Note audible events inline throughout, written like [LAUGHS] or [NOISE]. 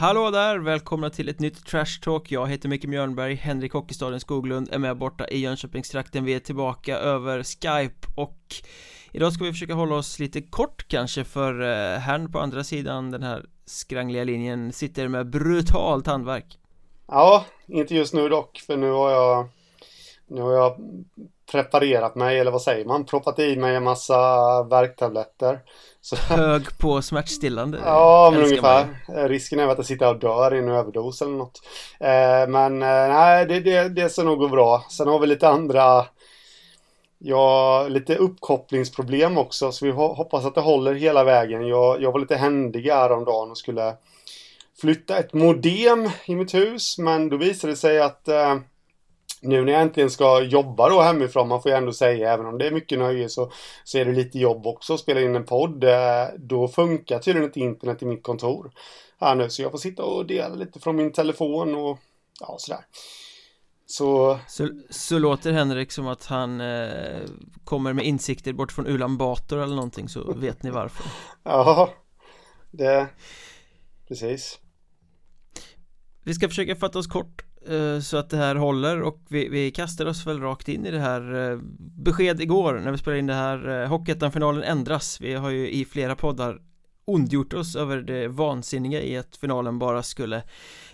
Hallå där! Välkomna till ett nytt Trash Talk Jag heter Micke Mjörnberg, Henrik Hockeystaden Skoglund är med borta i Jönköpingstrakten Vi är tillbaka över Skype och Idag ska vi försöka hålla oss lite kort kanske för eh, herrn på andra sidan den här skrangliga linjen sitter med brutalt handverk Ja, inte just nu dock för nu har jag Nu har jag preparerat mig, eller vad säger man? Proppat i mig en massa värktabletter så... Hög på smärtstillande. [LAUGHS] Ja, men ungefär. man. Risken är att jag sitter och dör i en överdos eller något. Eh, Men eh, nej, det, det, det ska nog gå bra. Sen har vi lite andra Ja, lite uppkopplingsproblem också. Så vi hoppas att det håller hela vägen. Jag, jag var lite händig häromdagen och skulle flytta ett modem i mitt hus. Men då visade det sig att eh, nu när jag äntligen ska jobba då hemifrån, man får ju ändå säga, även om det är mycket nöje så, så är det lite jobb också att spela in en podd. Eh, då funkar tydligen inte internet i mitt kontor här nu, så jag får sitta och dela lite från min telefon och ja, sådär. Så... så... Så, låter Henrik som att han eh, kommer med insikter bort från Ulan Bator eller någonting så vet ni varför. [LAUGHS] ja, det... Precis. Vi ska försöka fatta oss kort Eh, så att det här håller och vi, vi kastar oss väl rakt in i det här eh, Besked igår när vi spelade in det här eh, Hockeyettan-finalen ändras. Vi har ju i flera poddar ondgjort oss över det vansinniga i att finalen bara skulle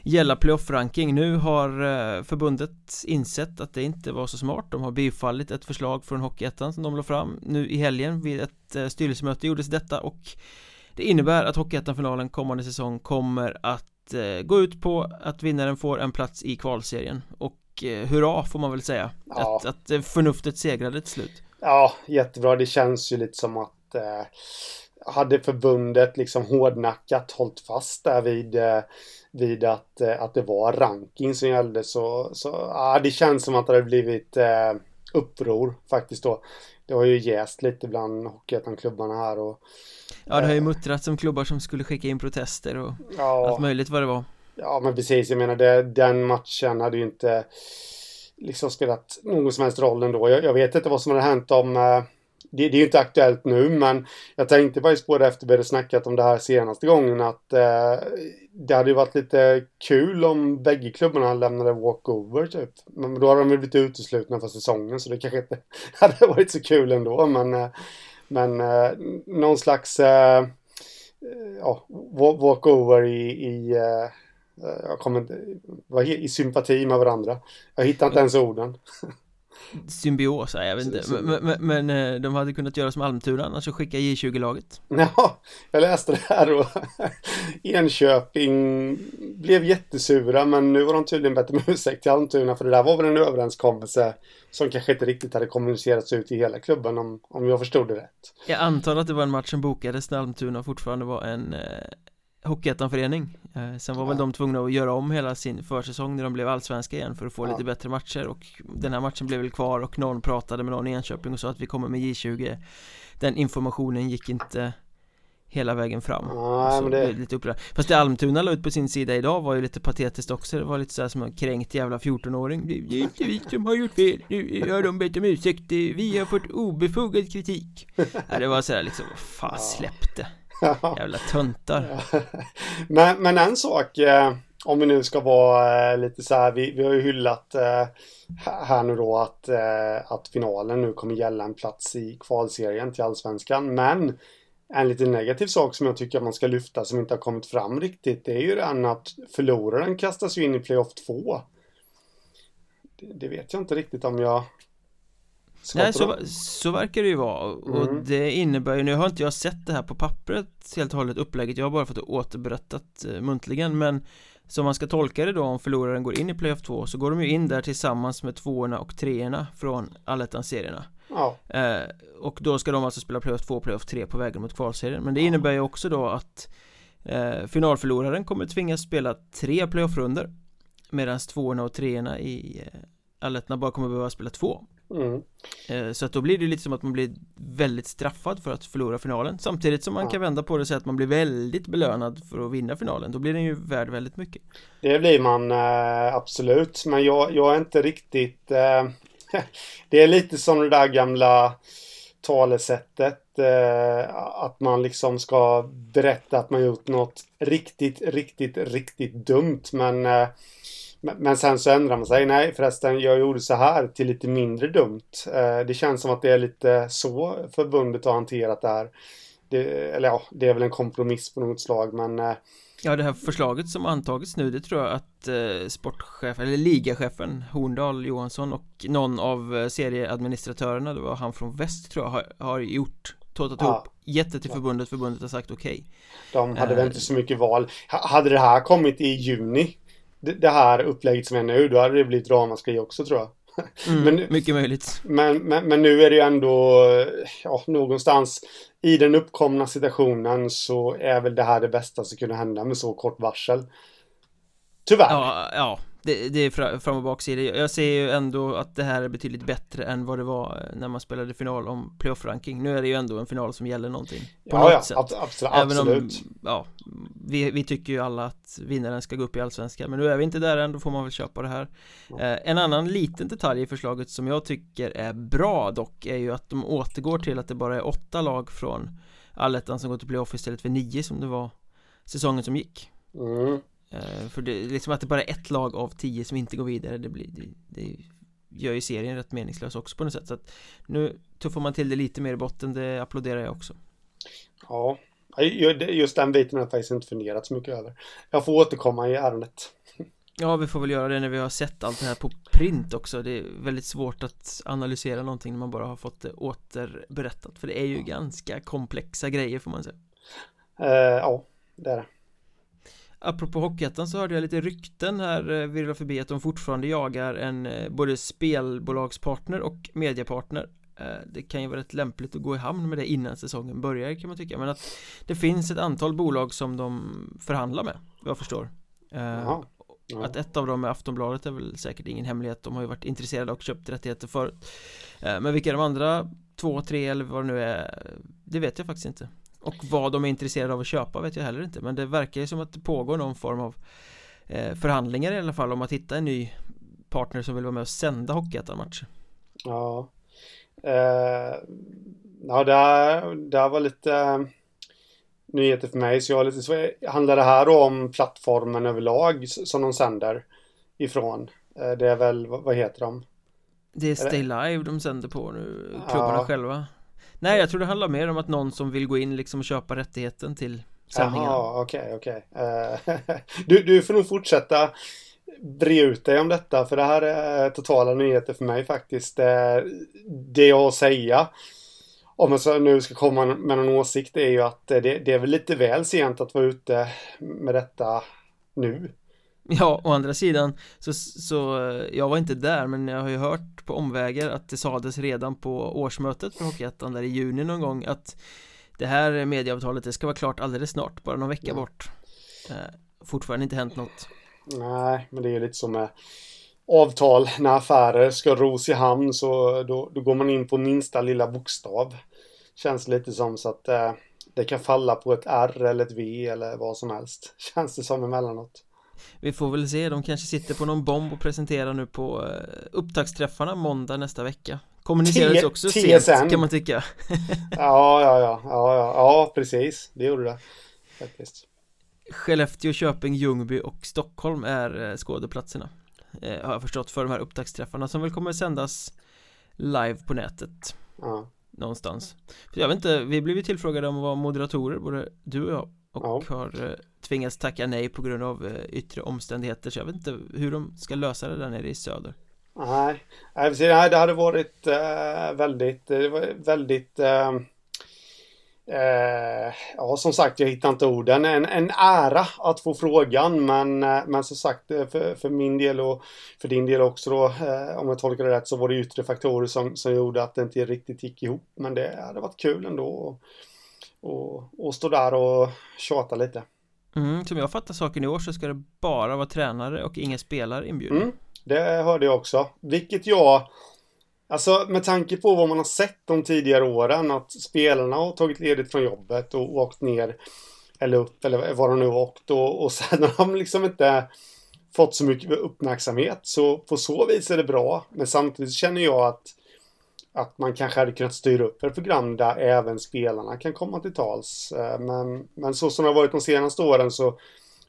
gälla playoff-ranking. Nu har förbundet insett att det inte var så smart. De har bifallit ett förslag från Hockeyettan som de la fram nu i helgen. Vid ett styrelsemöte gjordes detta och det innebär att Hockeyettan-finalen kommande säsong kommer att eh, gå ut på att vinnaren får en plats i kvalserien och eh, hurra får man väl säga ja. att, att eh, förnuftet segrade till slut Ja, jättebra. Det känns ju lite som att eh, hade förbundet liksom hårdnackat hållit fast där vid, eh, vid att, eh, att det var ranking som gällde så, så ja, det känns som att det hade blivit uppror faktiskt då. Det har ju jäst lite bland Hockeyettan-klubbarna här och Ja det har ju muttrat som klubbar som skulle skicka in protester och ja, allt möjligt vad det var Ja men precis, jag menar det, den matchen hade ju inte liksom spelat någon som helst roll ändå. Jag, jag vet inte vad som hade hänt om eh, det, det, är ju inte aktuellt nu men jag tänkte faktiskt på det efter vi hade snackat om det här senaste gången att eh, det hade ju varit lite kul om bägge klubbarna lämnade walkover typ. Men då hade de blivit uteslutna för säsongen så det kanske inte [LAUGHS] hade varit så kul ändå men eh, men eh, någon slags eh, ja, walkover i, i eh, jag kommer inte, i sympati med varandra. Jag hittar inte ens orden. [LAUGHS] Symbios, jag vet inte. men, men, men, eh, de hade kunnat göra som Almtuna och skicka J20-laget Ja, jag läste det här och [LAUGHS] Enköping blev jättesura men nu har de tydligen bett om ursäkt till Almtuna för det där var väl en överenskommelse som kanske inte riktigt hade kommunicerats ut i hela klubben om, om jag förstod det rätt. Jag antar att det var en match som bokades när Almtuna fortfarande var en eh, Hockeyettan-förening eh, Sen var ja. väl de tvungna att göra om hela sin försäsong när de blev allsvenska igen för att få ja. lite bättre matcher och den här matchen blev väl kvar och någon pratade med någon i Enköping och sa att vi kommer med J20 Den informationen gick inte hela vägen fram. Nej, men det... lite upprörd. Fast det Almtuna la ut på sin sida idag var ju lite patetiskt också. Det var lite såhär som en kränkt jävla 14-åring Det är inte vi som har gjort fel. Nu har de bett om ursäkt. Vi har fått obefogad kritik. [LAUGHS] Ja, Det var sådär liksom, fan släpp det [LAUGHS] Jävla töntar. [LAUGHS] men, men en sak, eh, om vi nu ska vara eh, lite så här, vi, vi har ju hyllat eh, här nu då att, eh, att finalen nu kommer gälla en plats i kvalserien till allsvenskan. Men en lite negativ sak som jag tycker att man ska lyfta som inte har kommit fram riktigt, det är ju den att förloraren kastas ju in i playoff 2. Det, det vet jag inte riktigt om jag Nej så, så verkar det ju vara. Och mm. det innebär ju, nu har inte jag sett det här på pappret helt och hållet upplägget. Jag har bara fått det återberättat eh, muntligen. Men Som man ska tolka det då om förloraren går in i playoff 2 så går de ju in där tillsammans med tvåorna och treorna från allettan-serierna Ja. Eh, Och då ska de alltså spela playoff 2 och playoff 3 på vägen mot kvalserien. Men det innebär ju också då att eh, Finalförloraren kommer tvingas spela tre playoff-runder Medan tvåorna och treorna i eh, allettan bara kommer behöva spela två Mm. Eh, så att då blir det lite som att man blir väldigt straffad för att förlora finalen Samtidigt som man ja. kan vända på det och säga att man blir väldigt belönad för att vinna finalen Då blir den ju värd väldigt mycket Det blir man eh, absolut Men jag, jag är inte riktigt eh, [LAUGHS] Det är lite som det där gamla talesättet. Att man liksom ska berätta att man gjort något riktigt, riktigt, riktigt dumt. Men, men sen så ändrar man sig. Nej, förresten, jag gjorde så här till lite mindre dumt. Eh, det känns som att det är lite så förbundet har hanterat det här. Det, eller ja, det är väl en kompromiss på något slag, men eh, Ja det här förslaget som antagits nu det tror jag att eh, sportchefen eller ligachefen Horndal Johansson och någon av serieadministratörerna det var han från väst tror jag har, har gjort tåtat ja. ihop gett det till förbundet, förbundet har sagt okej okay. De hade eh, väl inte så mycket val Hade det här kommit i juni det, här upplägget som är nu då hade det blivit ramaskri också tror jag Mm, men, mycket möjligt. Men, men, men, nu är det ju ändå ja, någonstans i den uppkomna situationen så är väl det här det bästa som kunde hända med så kort varsel. Tyvärr. Ja, ja det, det är fram och baksida. Jag ser ju ändå att det här är betydligt bättre än vad det var eh, när man spelade final om playoff-ranking. Nu är det ju ändå en final som gäller någonting På ja, något ja, sätt. ab absolut, Även om, ja vi, vi, tycker ju alla att vinnaren ska gå upp i Allsvenskan Men nu är vi inte där än, då får man väl köpa det här. Eh, En annan liten detalj i förslaget som jag tycker är bra dock Är ju att de återgår till att det bara är åtta lag från Allettan som går till playoff istället för nio som det var Säsongen som gick. Mm. Eh, för det är liksom att det bara är ett lag av tio som inte går vidare Det, blir, det, det gör ju serien rätt meningslös också på något sätt. Så att nu tuffar man till det lite mer i botten Det applåderar jag också. Ja. Just den biten har jag faktiskt inte funderat så mycket över. Jag får återkomma i ärendet. Ja, vi får väl göra det när vi har sett allt det här på print också. Det är väldigt svårt att analysera någonting när man bara har fått det återberättat För det är ju ganska komplexa grejer får man säga. Uh, Ja, det är det Apropå Hockeyettan så hörde jag lite rykten här eh, virvla förbi att de fortfarande jagar en eh, både spelbolagspartner och mediepartner. Eh, det kan ju vara rätt lämpligt att gå i hamn med det innan säsongen börjar kan man tycka. Men att det finns ett antal bolag som de förhandlar med vad jag förstår. Jaha. Ja. Att ett av dem är Aftonbladet är väl säkert ingen hemlighet. De har ju varit intresserade och köpt rättigheter förut. Men vilka de andra två, tre eller vad det nu är Det vet jag faktiskt inte och vad de är intresserade av att köpa vet jag heller inte. Men det verkar ju som att det pågår någon form av eh, Förhandlingar i alla fall om att hitta en ny Partner som vill vara med och sända Hockeyettan-matcher. Ja. Eh, Ja det här, var lite eh, Nyheter för mig. Så jag har lite så Handlar det här om plattformen överlag som de sänder Ifrån? Eh, Det är väl, vad heter de? Det är Stay Live de sänder på nu, klubbarna ja. själva Nej jag tror det handlar mer om att någon som vill gå in liksom och köpa rättigheten till sändningen Jaha, okej, okay, okej okay. uh, eh, [LAUGHS] du, du får nog fortsätta bre ut dig om detta för det här är totala nyheter för mig faktiskt. Det, det jag har att säga om jag nu ska komma med någon åsikt är ju att det, det är väl lite väl sent att vara ute med detta nu. [LAUGHS] Ja, å andra sidan så, så jag var inte där men jag har ju hört på omvägar att det sades redan på årsmötet för Hockeyettan där i juni någon gång att det här medieavtalet det ska vara klart alldeles snart, bara någon vecka ja. bort. Eh, Fortfarande inte hänt något. Nej, men det är lite som med avtal. När affärer ska ros i hamn så då, då går man in på minsta lilla bokstav. Känns lite som så att eh, det kan falla på ett R eller ett V eller vad som helst. [LAUGHS] Känns det som emellanåt vi får väl se, de kanske sitter på någon bomb och presenterar nu på eh, upptaktsträffarna måndag nästa vecka. Kommunicerades också TSN. sent kan man tycka. [LAUGHS] Ja, ja, ja, ja, ja, ja, precis, det gjorde det faktiskt. Skellefteå, Köping, Ljungby och Stockholm är eh, skådeplatserna eh, Har jag förstått för de här upptaktsträffarna som väl kommer sändas live på nätet. Ja. Någonstans. Jag vet inte, vi blev ju tillfrågade om att vara moderatorer både du och jag och ja. har tvingats tacka nej på grund av eh, yttre omständigheter så jag vet inte hur de ska lösa det där nere i söder. Nej, nej det hade varit äh, väldigt, väldigt äh, Ja, som sagt, jag hittar inte orden. En, en ära att få frågan, men, men som sagt, för, för min del och för din del också då, om jag tolkar det rätt, så var det yttre faktorer som, som gjorde att det inte riktigt gick ihop. Men det hade varit kul ändå. Och, och, stå där och tjata lite. Mm, som jag fattar saken i år så ska det bara vara tränare och inga spelare inbjudna. Mm, det hörde jag också. Vilket jag Alltså med tanke på vad man har sett de tidigare åren att spelarna har tagit ledigt från jobbet och åkt ner eller upp eller var de nu åkt och, och sen har de liksom inte fått så mycket uppmärksamhet så på så vis är det bra men samtidigt känner jag att att man kanske hade kunnat styra upp ett program där även spelarna kan komma till tals. Eh, men, men så som det har varit de senaste åren så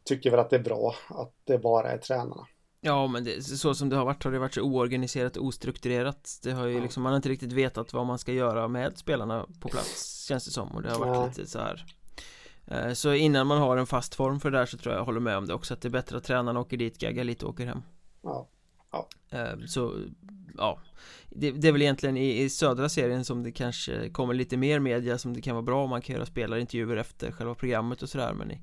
tycker jag väl att det är bra att det bara är tränarna. Ja men det, så som det har varit har det varit så oorganiserat och ostrukturerat Det har ju ja. liksom, man har inte riktigt vetat vad man ska göra med spelarna på plats Känns det som och det har varit ja. lite så här eh, Så innan man har en fast form för det där så tror jag jag håller med om det också Att det är bättre att tränarna åker dit, gaggar lite och åker hem Ja, ja. Eh, så ja det, det, är väl egentligen i, i, södra serien som det kanske kommer lite mer media som det kan vara bra om man kan göra spelarintervjuer efter själva programmet och sådär men i,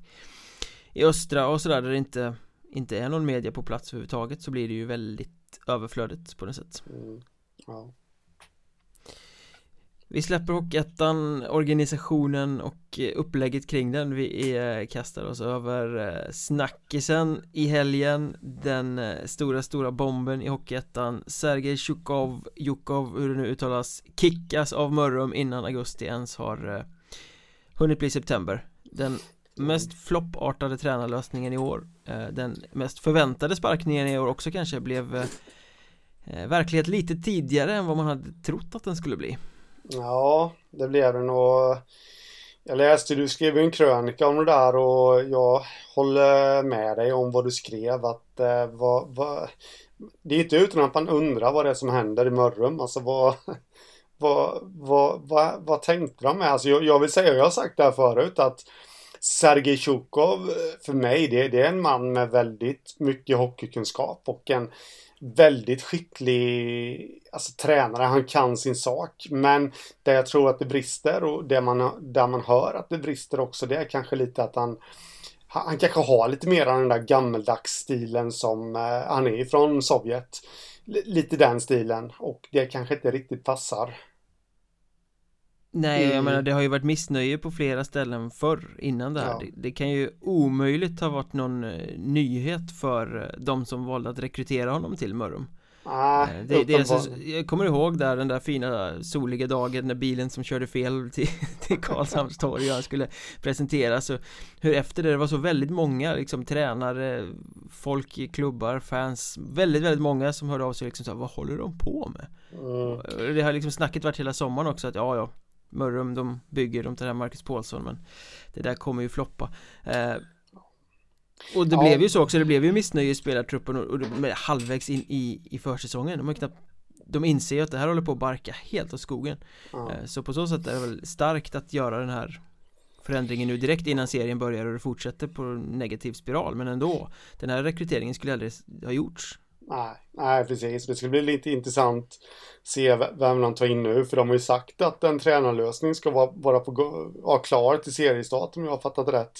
i östra och sådär där det inte inte är någon media på plats överhuvudtaget så blir det ju väldigt överflödigt på något sätt mm. ja. Vi släpper Hockeyettan, organisationen och eh, upplägget kring den. Vi eh, kastar oss över eh, snackisen i helgen. Den stora, stora bomben i Hockeyettan. Sergej Tjukov, Jukov, hur det nu uttalas Kickas av Mörrum innan augusti ens har hunnit bli september. Den mest floppartade tränarlösningen i år. Den mest förväntade sparkningen i år också kanske blev verklighet lite tidigare än vad man hade trott att den skulle bli. Ja, det blev det nog. Jag läste, du skrev en krönika om det där och jag håller med dig om vad du skrev att eh, vad, vad, det är inte utan att man undrar vad det är som händer i Mörrum. Alltså vad, [LAUGHS] vad, vad, vad, vad tänkte de med? Alltså jag, jag vill säga, jag har sagt det här förut att Sergej Tjukov eh, för mig det, det är en man med väldigt mycket hockeykunskap och en väldigt skicklig alltså, tränare. Han kan sin sak. Men där jag tror att det brister och det man, där man hör att det brister också det är kanske lite att han han kanske har lite mer av den där gammeldags stilen som eh, han är ifrån Sovjet. L lite den stilen och det kanske inte riktigt passar. Nej, mm. jag menar det har ju varit missnöje på flera ställen förr innan det här ja. det, det, kan ju omöjligt ha varit någon eh, nyhet för eh, de som valde att rekrytera honom till Mörrum Ah, det, det är så, jag kommer ihåg där den där fina soliga dagen när bilen som körde fel till, [LAUGHS] till Karlshamns torg och skulle presenteras och hur efter det, det var så väldigt många liksom tränare, folk i klubbar, fans, väldigt väldigt många som hörde av sig liksom så här, vad håller de på med? Mm. Det har liksom snacket varit hela sommaren också att ja ja Mörrum de bygger, de tar hem Marcus Paulsson men det där kommer ju floppa. Eh, och det ja. blev ju så också, det blev ju missnöje i spelartruppen och, och halvvägs in i, i försäsongen. De har knappt De inser ju att det här håller på att barka helt åt skogen. Ja. eh, Så på så sätt är det väl starkt att göra den här Förändringen nu direkt innan serien börjar och det fortsätter på negativ spiral men ändå. Den här rekryteringen skulle aldrig ha gjorts Nej, nej precis. Det skulle bli lite intressant att se vem de tar in nu. För de har ju sagt att en tränarlösning ska vara, vara på, ja, klar till seriestart om jag har fattat rätt.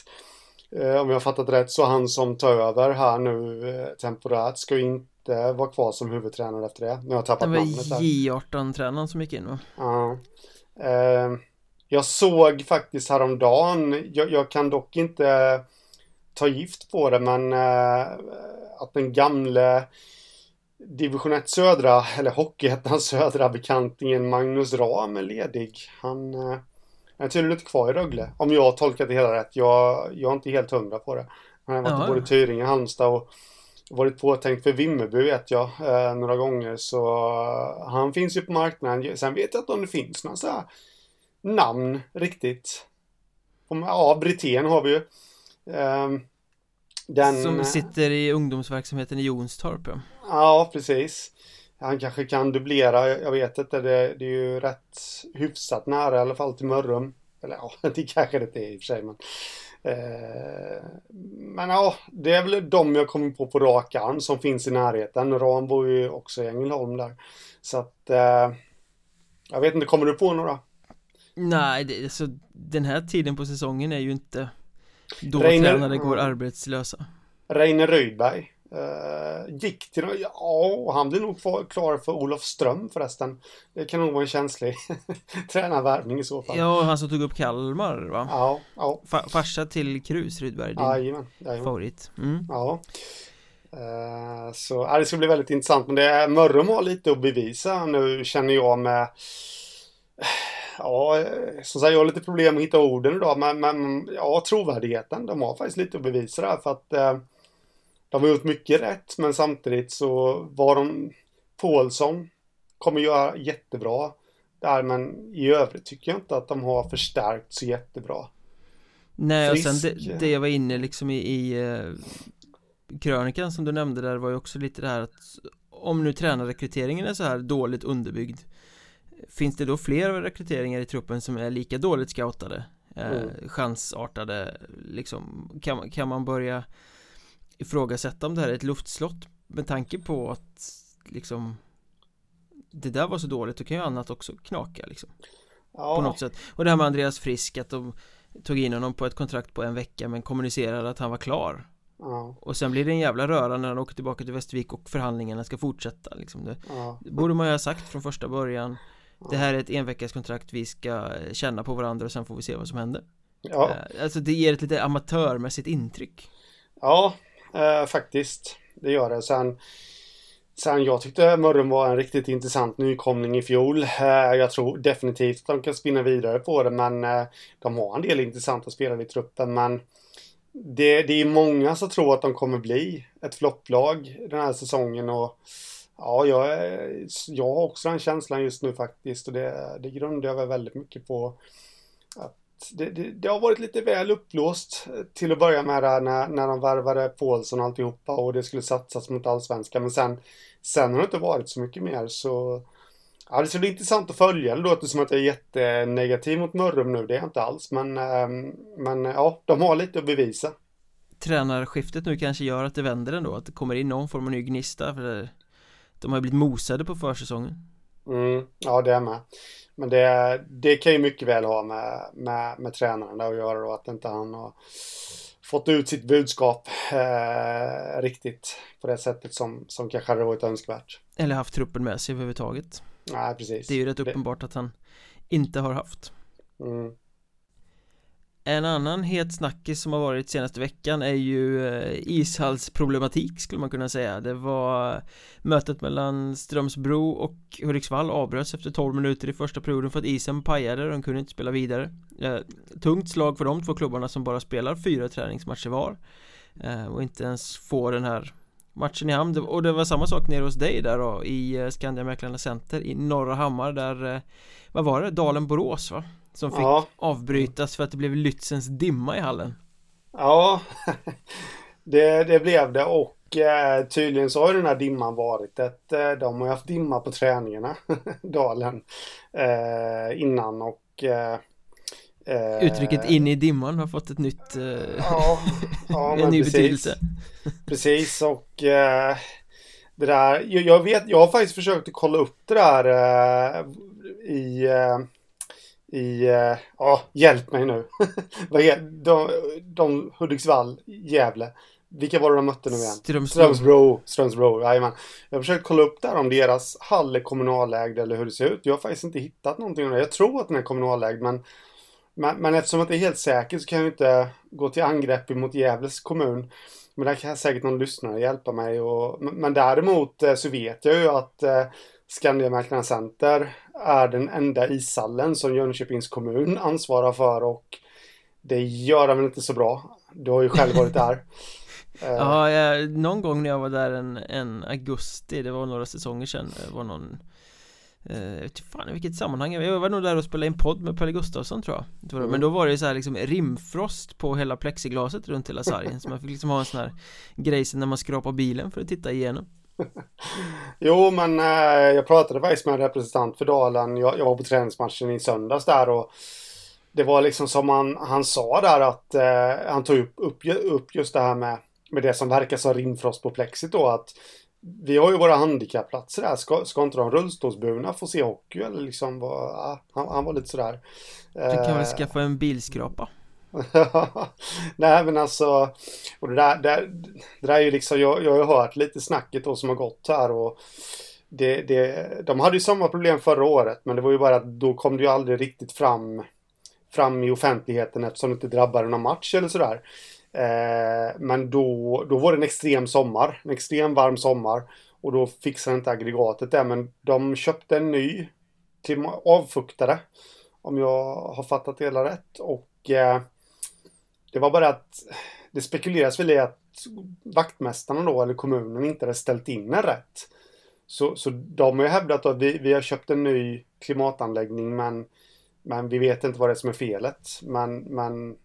Eh, om jag har fattat rätt så han som tar över här nu eh, temporärt ska inte vara kvar som huvudtränare efter det. Nu har jag tappat namnet där. Det var J18-tränaren som gick in va? Ja. Eh, jag såg faktiskt häromdagen, jag, jag kan dock inte ta gift på det men eh, att den gamle division 1 södra, eller Hockeyettan södra bekantingen Magnus Ram är ledig. Han eh, är tydligen inte kvar i Rögle. Om jag har tolkat det hela rätt. Jag, jag är inte helt hundra på det. Han har varit i både Tyringe, Halmstad och varit påtänkt för Vimmerby vet jag eh, några gånger. Så uh, han finns ju på marknaden. Sen vet jag inte om det finns några så namn riktigt. Ja, Brithén har vi ju. Um, den, Som sitter i ungdomsverksamheten i Jonstorp ja. Ja, precis Han kanske kan dubblera, jag vet inte det, det är ju rätt hyfsat nära i alla fall till Mörrum Eller ja, [LAUGHS] det kanske det inte är i och för sig men eh, Men ja, det är väl de jag kommer på på rak arm som finns i närheten Ram bor ju också i Ängelholm där Så att eh, Jag vet inte, kommer du på några? Nej, det, alltså, den här tiden på säsongen är ju inte då Reine, tränare går arbetslösa Reine Rydberg uh, Gick till, ja han blir nog klar för Olof Ström förresten Det kan nog vara en känslig [LAUGHS] tränarvärvning i så fall Ja, han som tog upp Kalmar va? Ja, ja Fa Farsa till Krus Rydberg, din jajamän, jajamän. favorit mm. Ja uh, Så, ja, det ska bli väldigt intressant men det är Mörrum har lite att bevisa nu känner jag med ja, som sagt, jag har lite problem att hitta orden idag, men, men ja, trovärdigheten, de har faktiskt lite att bevisa där för att eh, de har gjort mycket rätt, men samtidigt så var de Paulsson kommer göra jättebra. där, men i övrigt tycker jag inte att de har förstärkt så jättebra. Nej, Frisk. och sen det, det, jag var inne liksom i, i uh, krönikan som du nämnde där var ju också lite det här att om nu tränarrekryteringen är så här dåligt underbyggd Finns det då fler rekryteringar i truppen som är lika dåligt scoutade? Eh, mm. chansartade liksom kan, kan man börja ifrågasätta om det här är ett luftslott med tanke på att liksom det där var så dåligt, då kan ju annat också knaka liksom ja. På något sätt Och det här med Andreas Frisk att de tog in honom på ett kontrakt på en vecka men kommunicerade att han var klar Ja. Och sen blir det en jävla röra när han åker tillbaka till Västervik och förhandlingarna ska fortsätta liksom det, ja. det borde man ju ha sagt från första början Det här är ett enveckaskontrakt vi ska känna på varandra och sen får vi se vad som händer Ja eh, Alltså det ger ett lite amatörmässigt intryck Ja, eh, faktiskt Det gör det. Sen Sen jag tyckte Mörrum var en riktigt intressant nykomling i fjol. Eh, jag tror definitivt att de kan spinna vidare på det men eh, de har en del intressanta spelare i truppen men det, det är många som tror att de kommer bli ett flopplag den här säsongen och ja, jag, jag har också den känslan just nu faktiskt och det, det grundar jag väl väldigt mycket på att det, det, det, har varit lite väl upplåst till att börja med där när, när de värvade Paulsson och alltihopa och det skulle satsas mot allsvenskan men sen, sen har det inte varit så mycket mer så Ja, det ska bli intressant att följa. Det låter som att jag är jättenegativ mot Mörrum nu. Det är jag inte alls. Men, ehm, men ja, de har lite att bevisa. Tränarskiftet nu kanske gör att det vänder ändå. Att det kommer in någon form av ny gnista. För de har ju blivit mosade på försäsongen. Mm, ja, det är med. Men det, det kan ju mycket väl ha med, med, med tränaren att göra då. Att inte han har fått ut sitt budskap eh, riktigt på det sättet som, som kanske hade varit önskvärt. Eller haft truppen med sig överhuvudtaget. Nej, precis. Det är ju rätt uppenbart att han inte har haft mm. En annan het snackis som har varit senaste veckan är ju eh, ishallsproblematik skulle man kunna säga Det var mötet mellan Strömsbro och Hudiksvall avbröts efter 12 minuter i första perioden för att isen pajade och de kunde inte spela vidare eh, Tungt slag för de två klubbarna som bara spelar fyra träningsmatcher var eh, och inte ens får den här matchen i hamn och det var samma sak nere hos dig där då i eh, Skandia Mäklarna Center i Norra Hammar där vad var det? Dalen Borås va? Som fick ja. avbrytas för att det blev Lützens dimma i hallen Ja [LAUGHS] det, det blev det och eh, tydligen så har den här dimman varit ett eh, De har ju haft dimma på träningarna [LAUGHS] Dalen eh, Innan och Eh, Uttrycket in i dimman har fått ett nytt, eh, ja, ja, [LAUGHS] en ny precis. betydelse Precis och eh, det där, jag, jag, vet, jag har faktiskt försökt att kolla upp det där eh, i eh, i, eh, ja, hjälp mig nu. [LAUGHS] de, de Hudiksvall, Gävle. Vilka var det de mötte nu igen? Strömsbro. Strömsbro, Strömsbro, jajamän. Jag har försökt kolla upp där om deras hall är kommunalägd eller hur det ser ut. Jag har faktiskt inte hittat någonting om det. Jag tror att den är kommunalägd men men, men eftersom jag inte är helt säker så kan jag inte gå till angrepp mot Gävles kommun. Men där kan säkert någon lyssnare hjälpa mig. Och, men däremot eh, så vet jag ju att eh, Skandiamäklarna Center är den enda ishallen som Jönköpings kommun ansvarar för och det gör den väl inte så bra. Du har ju själv varit där. [LAUGHS] ja, jag, någon gång när jag var där en, en augusti, det var några säsonger sedan, det var någon jag vet fan i vilket sammanhang Jag var nog där och spelade in podd med Pelle Gustafsson tror jag mm. Men då var det så här liksom rimfrost på hela plexiglaset runt hela sargen Så man fick liksom ha en sån här grej när man skrapar bilen för att titta igenom [LAUGHS] Jo men eh, jag pratade faktiskt med en representant för Dalen jag, jag, var på träningsmatchen i söndags där och Det var liksom som han, han sa där att eh, Han tog upp, upp, upp just det här med Med det som verkar som rimfrost på plexit då att vi har ju våra handikappplatser där. Ska, ska inte de rullstolsburna få se hockey eller liksom? Var, han, han, var lite sådär. Du kan väl eh, skaffa en bilskrapa? [LAUGHS] Nej men alltså, och det där, det, det där är ju liksom, jag, jag har ju hört lite snacket då som har gått här och det, det, de hade ju samma problem förra året men det var ju bara att då kom det ju aldrig riktigt fram fram i offentligheten eftersom det inte drabbade någon match eller sådär. Eh, men då, då var det en extrem sommar, en extrem varm sommar. Och då fixade inte aggregatet det, men de köpte en ny till avfuktare. Om jag har fattat det hela rätt. Och eh, det var bara att det spekuleras väl i att vaktmästarna då, eller kommunen, inte hade ställt in den rätt. Så, så de har ju hävdat att vi, vi har köpt en ny klimatanläggning men, men vi vet inte vad det är som är felet. Men, men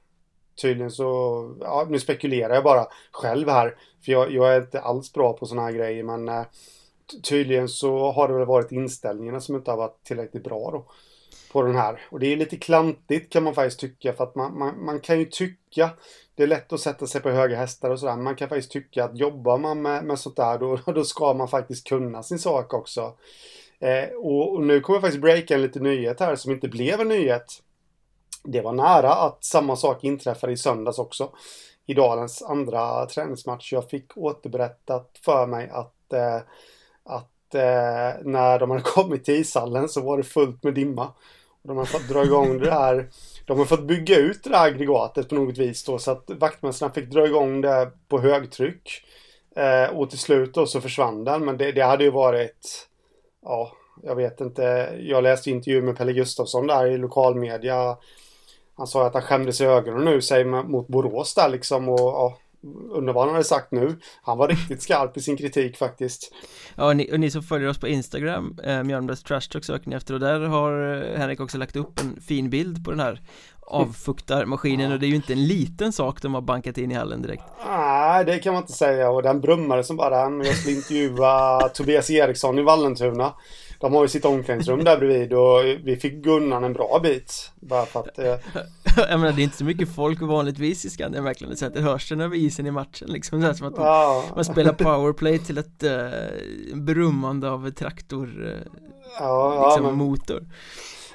tydligen så, ja nu spekulerar jag bara själv här. För jag, jag är inte alls bra på sådana här grejer men eh, tydligen så har det väl varit inställningarna som inte har varit tillräckligt bra då. På den här. Och det är lite klantigt kan man faktiskt tycka för att man, man, man kan ju tycka det är lätt att sätta sig på höga hästar och sådär. Man kan faktiskt tycka att jobbar man med, med sånt där då, [LAUGHS] då ska man faktiskt kunna sin sak också. Eh, och, och, nu kommer jag faktiskt breaka en liten nyhet här som inte blev en nyhet. Det var nära att samma sak inträffade i söndags också. I dalens andra träningsmatch. Jag fick återberättat för mig att, eh, att eh, när de hade [LAUGHS] kommit till ishallen så var det fullt med dimma. De har fått dra igång det här. De har fått bygga ut det där aggregatet på något vis då så att vaktmästarna fick dra igång det på högtryck. Eh, och till slut då så försvann den. Men det, det hade ju varit... Ja, jag vet inte. Jag läste intervju med Pelle Gustafsson där i lokalmedia. Han sa att han skämdes i ögonen nu, säger mot Borås där liksom. Och ja, Undrar vad han hade sagt nu. Han var riktigt skarp i sin kritik faktiskt. Ja och ni, och ni som följer oss på Instagram eh, Mjölnbergs Trash Talk söker ni efter. Och där har eh, Henrik också lagt upp en fin bild på den här avfuktarmaskinen och det är ju inte en liten sak de har bankat in i hallen direkt. Nej det kan man inte säga. Och den brummade som bara den jag skulle intervjua Tobias Eriksson i Vallentuna de har ju sitt omklädningsrum där bredvid och vi fick Gunnan en bra bit. Bara för att... Eh... [LAUGHS] jag menar det är inte så mycket folk vanligtvis i Skandia verkligen så att det hörs den över isen i matchen liksom. Så som att ja. man spelar powerplay till ett eh, brummande av traktor eh, ja, liksom ja, motor.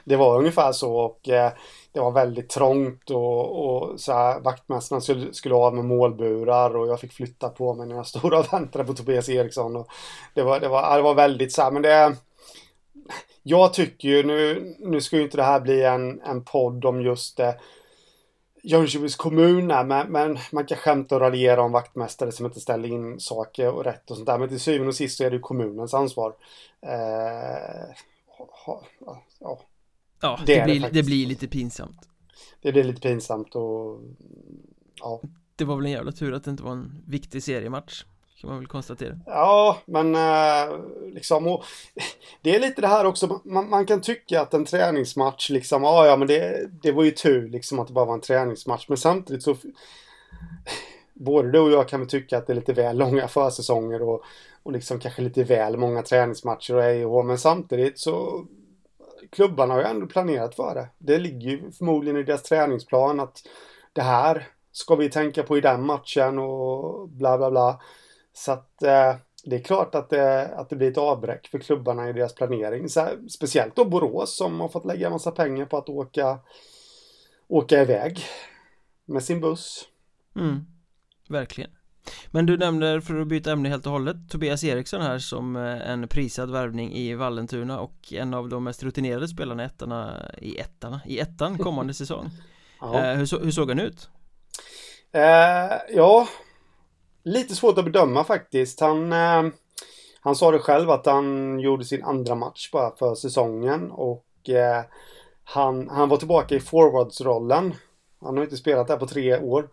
Det var ungefär så och eh, det var väldigt trångt och, och så här, vaktmästarna skulle, skulle ha med målburar och jag fick flytta på mig när jag stod och [LAUGHS] väntade på Tobias Eriksson. Och det, var, det, var, det var väldigt så här, men det jag tycker ju, nu, nu ska ju inte det här bli en, en podd om just det. Jönköpings kommun men, men man kan skämta och raljera om vaktmästare som inte ställer in saker och rätt och sånt där. Men till syvende och sist så är det ju kommunens ansvar. Eh, ha, ja, ja det, det, blir, det, det, blir lite pinsamt. Det blir lite pinsamt och ja. Det var väl en jävla tur att det inte var en viktig seriematch kan man väl konstatera. Ja, men eh, liksom och, [LAUGHS] Det är lite det här också, man, man, kan tycka att en träningsmatch liksom, ja ja men det, det var ju tur liksom att det bara var en träningsmatch. Men samtidigt så [LAUGHS] Både du och jag kan väl tycka att det är lite väl långa försäsonger och, och liksom kanske lite väl många träningsmatcher och EIH. Men samtidigt så klubbarna har ju ändå planerat för det. Det ligger ju förmodligen i deras träningsplan att det här ska vi tänka på i den matchen och bla bla bla. Så att eh, det är klart att det, att det blir ett avbräck för klubbarna i deras planering. Så speciellt då Borås som har fått lägga en massa pengar på att åka, åka iväg med sin buss. Mm, verkligen. Men du nämner, för att byta ämne helt och hållet, Tobias Eriksson här som eh, en prisad värvning i Vallentuna och en av de mest rutinerade spelarna i ettarna, i ettarna, i ettan kommande [LAUGHS] säsong. Eh, hur, så, hur såg han ut? Eh, ja, Lite svårt att bedöma faktiskt. Han, eh, han sa det själv att han gjorde sin andra match bara för säsongen och eh, han, han var tillbaka i forwardsrollen. Han har inte spelat där på tre år.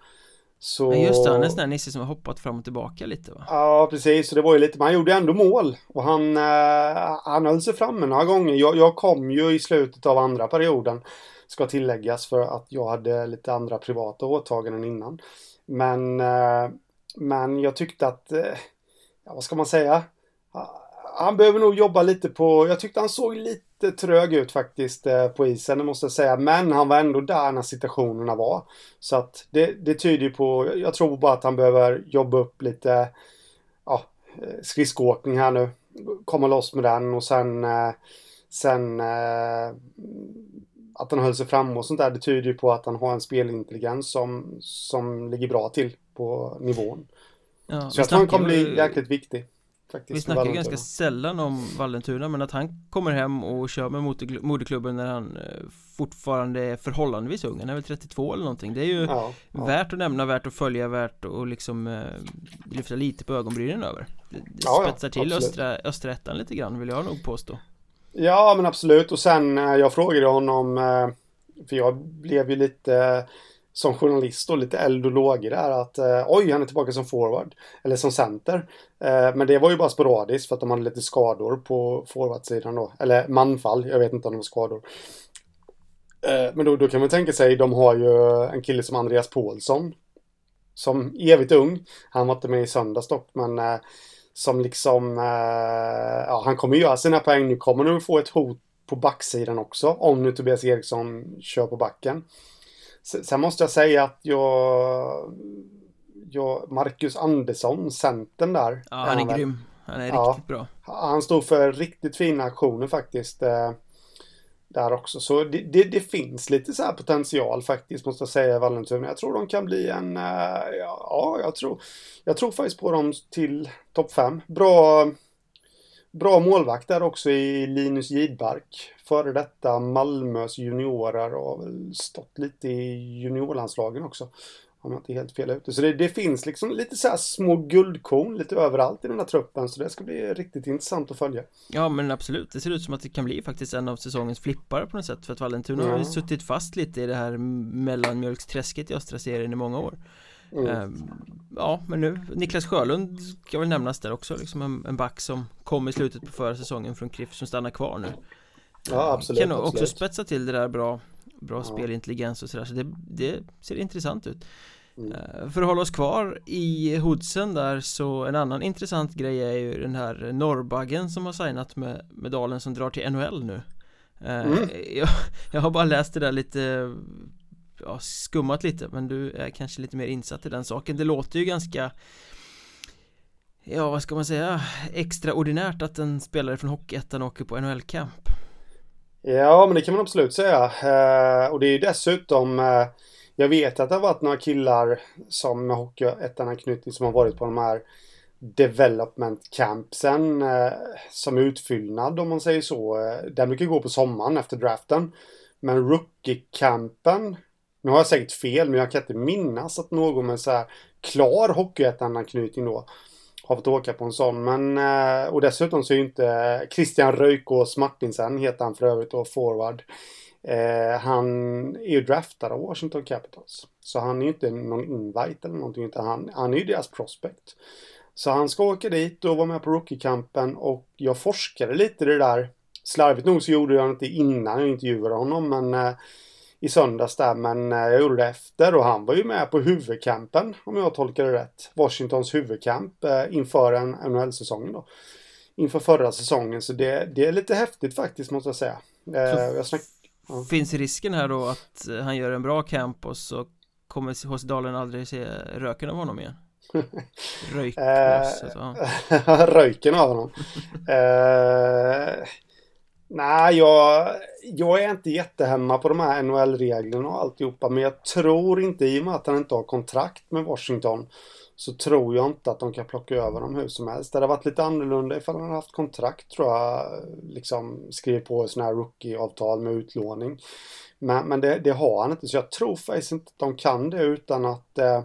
Så... Men just det, han är en sån där Nisse som har hoppat fram och tillbaka lite va? Ja, precis. Så det var ju lite, men han gjorde ändå mål. Och han, eh, han höll sig framme några gånger. Jag, jag kom ju i slutet av andra perioden. Ska tilläggas för att jag hade lite andra privata åtaganden innan. Men eh, men jag tyckte att, eh, ja, vad ska man säga? Han behöver nog jobba lite på, jag tyckte han såg lite trög ut faktiskt eh, på isen, det måste jag säga. Men han var ändå där när situationerna var. Så att det, det tyder ju på, jag tror bara att han behöver jobba upp lite, ja, eh, skridskoåkning här nu. Komma loss med den och sen, sen att han höll sig fram och sånt där, det tyder ju på att han har en spelintelligens som, som ligger bra till på nivån. Ja, så jag tror han kommer bli jäkligt viktig. Faktiskt, vi snackar ju ganska sällan om Vallentuna men att han kommer hem och kör med moderklubben när han eh, fortfarande är förhållandevis ung, han är väl 32 eller någonting Det är ju ja, ja. värt att nämna, värt att följa, värt att liksom eh, lyfta lite på ögonbrynen över Det ja, spetsar till östra, östra ettan lite grann vill jag nog påstå Ja men absolut och sen eh, jag frågade honom eh, för jag blev ju lite som journalist och lite eld och lågor där att eh, oj, han är tillbaka som forward. Eller som center. Eh, men det var ju bara sporadiskt för att de hade lite skador på forwardsidan då. Eller manfall, jag vet inte om det var skador. Eh, men då, då kan man tänka sig, de har ju en kille som Andreas Paulsson. Som evigt ung. Han var inte med i söndags dock, men eh, som liksom, eh, ja han kommer göra sina poäng. Nu kommer han få ett hot på backsidan också. Om nu Tobias Eriksson kör på backen. Sen måste jag säga att jag... jag Marcus Andersson, centern där. Ja, han är, är grym. Han är ja, riktigt bra. Han står för riktigt fina aktioner faktiskt. Eh, där också. Så det, det, det, finns lite så här potential faktiskt måste jag säga i Vallentuna. Jag tror de kan bli en, uh, ja, jag tror, jag tror faktiskt på dem till topp 5. Bra, bra målvakt där också i Linus Gidbark. Före detta Malmös juniorer och har väl stått lite i juniorlandslagen också. Om jag inte är helt fel ute. Så det, det, finns liksom lite så små guldkorn lite överallt i den här truppen. Så det ska bli riktigt intressant att följa. Ja men absolut. Det ser ut som att det kan bli faktiskt en av säsongens flippar på något sätt. För att Vallentuna ja. har ju suttit fast lite i det här mellanmjölksträsket i östra serien i många år. Mm. Ehm, ja men nu Niklas Sjölund ska väl nämnas där också liksom en, en back som kom i slutet på förra säsongen från KRIF som stannar kvar nu Ja absolut Kan också absolut. spetsa till det där bra Bra ja. spelintelligens och sådär så det, det ser intressant ut Mm. Eh, för att hålla oss kvar i Hoodsen där så en annan intressant grej är ju den här Norrbaggen som har signat med, med Dalen som drar till NHL nu mm. jag, jag, har bara läst det där lite ja, skummat lite men du är kanske lite mer insatt i den saken det låter ju ganska ja vad ska man säga extraordinärt att en spelare från Hockeyettan åker på NHL-camp Ja men det kan man absolut säga eh, och det är ju dessutom eh, jag vet att det har varit några killar som med Hockeyettan-anknytning som har varit på de här development campsen eh, som utfyllnad om man säger så. Eh, den brukar gå på sommaren efter draften. Men rookie-campen, nu har jag säkert fel men jag kan inte minnas att någon med så här klar Hockeyettan-anknytning då har fått åka på en sån. Men, eh, och dessutom så är ju inte eh, Christian Röjkås Martinsen, heter han för övrigt då, forward. Eh, han är ju draftad av Washington Capitals. Så han är ju inte någon invite eller någonting utan han, han är ju deras prospect. Så han ska åka dit och vara med på rookie-campen och jag forskade lite i det där. Slarvigt nog så gjorde jag inte innan jag intervjuade honom men eh, i söndags där men eh, jag gjorde det efter och han var ju med på huvudcampen om jag tolkar det rätt. Washingtons huvudcamp eh, inför en NHL-säsongen då. Inför förra säsongen så det, det är lite häftigt faktiskt måste jag säga. Eh, jag snack, Ja. Finns risken här då att han gör en bra camp och så kommer HC Dalen aldrig se röken av honom igen? [LAUGHS] Röjk alltså, [LAUGHS] Röjken av honom [LAUGHS] Nej, jag, jag är inte jättehemma på de här NHL-reglerna och alltihopa men jag tror inte i och med att han inte har kontrakt med Washington så tror jag inte att de kan plocka över dem hur som helst. Det hade varit lite annorlunda ifall han hade haft kontrakt tror jag. Liksom skrivit på sådana här rookie-avtal med utlåning. Men, men det, det, har han inte så jag tror faktiskt inte att de kan det utan att eh,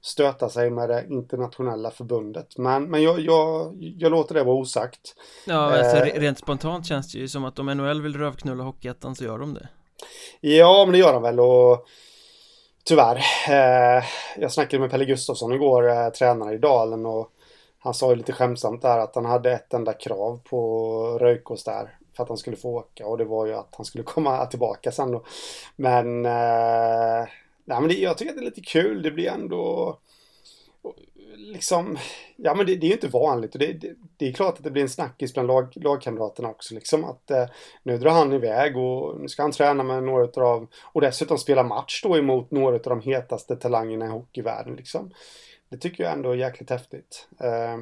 stöta sig med det internationella förbundet. Men, men jag, jag, jag låter det vara osagt. Ja, alltså, eh, rent spontant känns det ju som att om NHL vill rövknulla Hockeyettan så gör de det. Ja, men det gör de väl och Tyvärr. Eh, jag snackade med Pelle Gustafsson igår, eh, tränare i Dalen och han sa ju lite skämtsamt där att han hade ett enda krav på Röjkås där för att han skulle få åka och det var ju att han skulle komma tillbaka sen då. Men, eh, nej, men det, jag tycker att det är lite kul. Det blir ändå liksom, ja men det, det är ju inte vanligt och det, det, det, är klart att det blir en snackis bland lag, lagkamraterna också liksom att eh, nu drar han iväg och nu ska han träna med några av, och dessutom spela match då emot några av de hetaste talangerna i hockeyvärlden liksom. Det tycker jag ändå är jäkligt häftigt. Eh,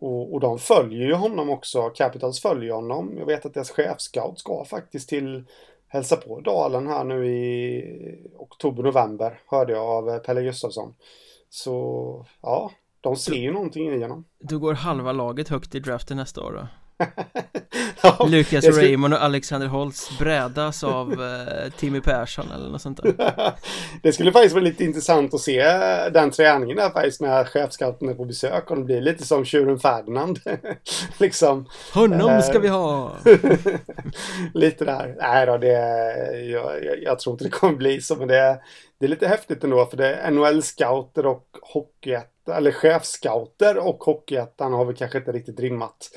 och, och de följer ju honom också, Capitals följer honom. Jag vet att deras chefscout ska faktiskt till hälsa på Dalen här nu i oktober-november, hörde jag av Pelle Gustafsson. Så ja, de ser ju någonting i honom. Du går halva laget högt i draften nästa år då? [LAUGHS] [LAUGHS] ja, Lukas skulle... Raymond och Alexander Holtz brädas av [LAUGHS] eh, Timmy Persson eller något sånt där. [LAUGHS] Det skulle faktiskt vara lite intressant att se den träningen där faktiskt när chefscouten är på besök och det blir lite som tjuren Ferdinand. Liksom. Honom ska vi ha! Lite där, nej då det jag, jag, jag, tror inte det kommer bli så men det, det är lite häftigt ändå för det är NHL-scouter och hockeyettan eller chefscouter och hockeyettan har vi kanske inte riktigt rimmat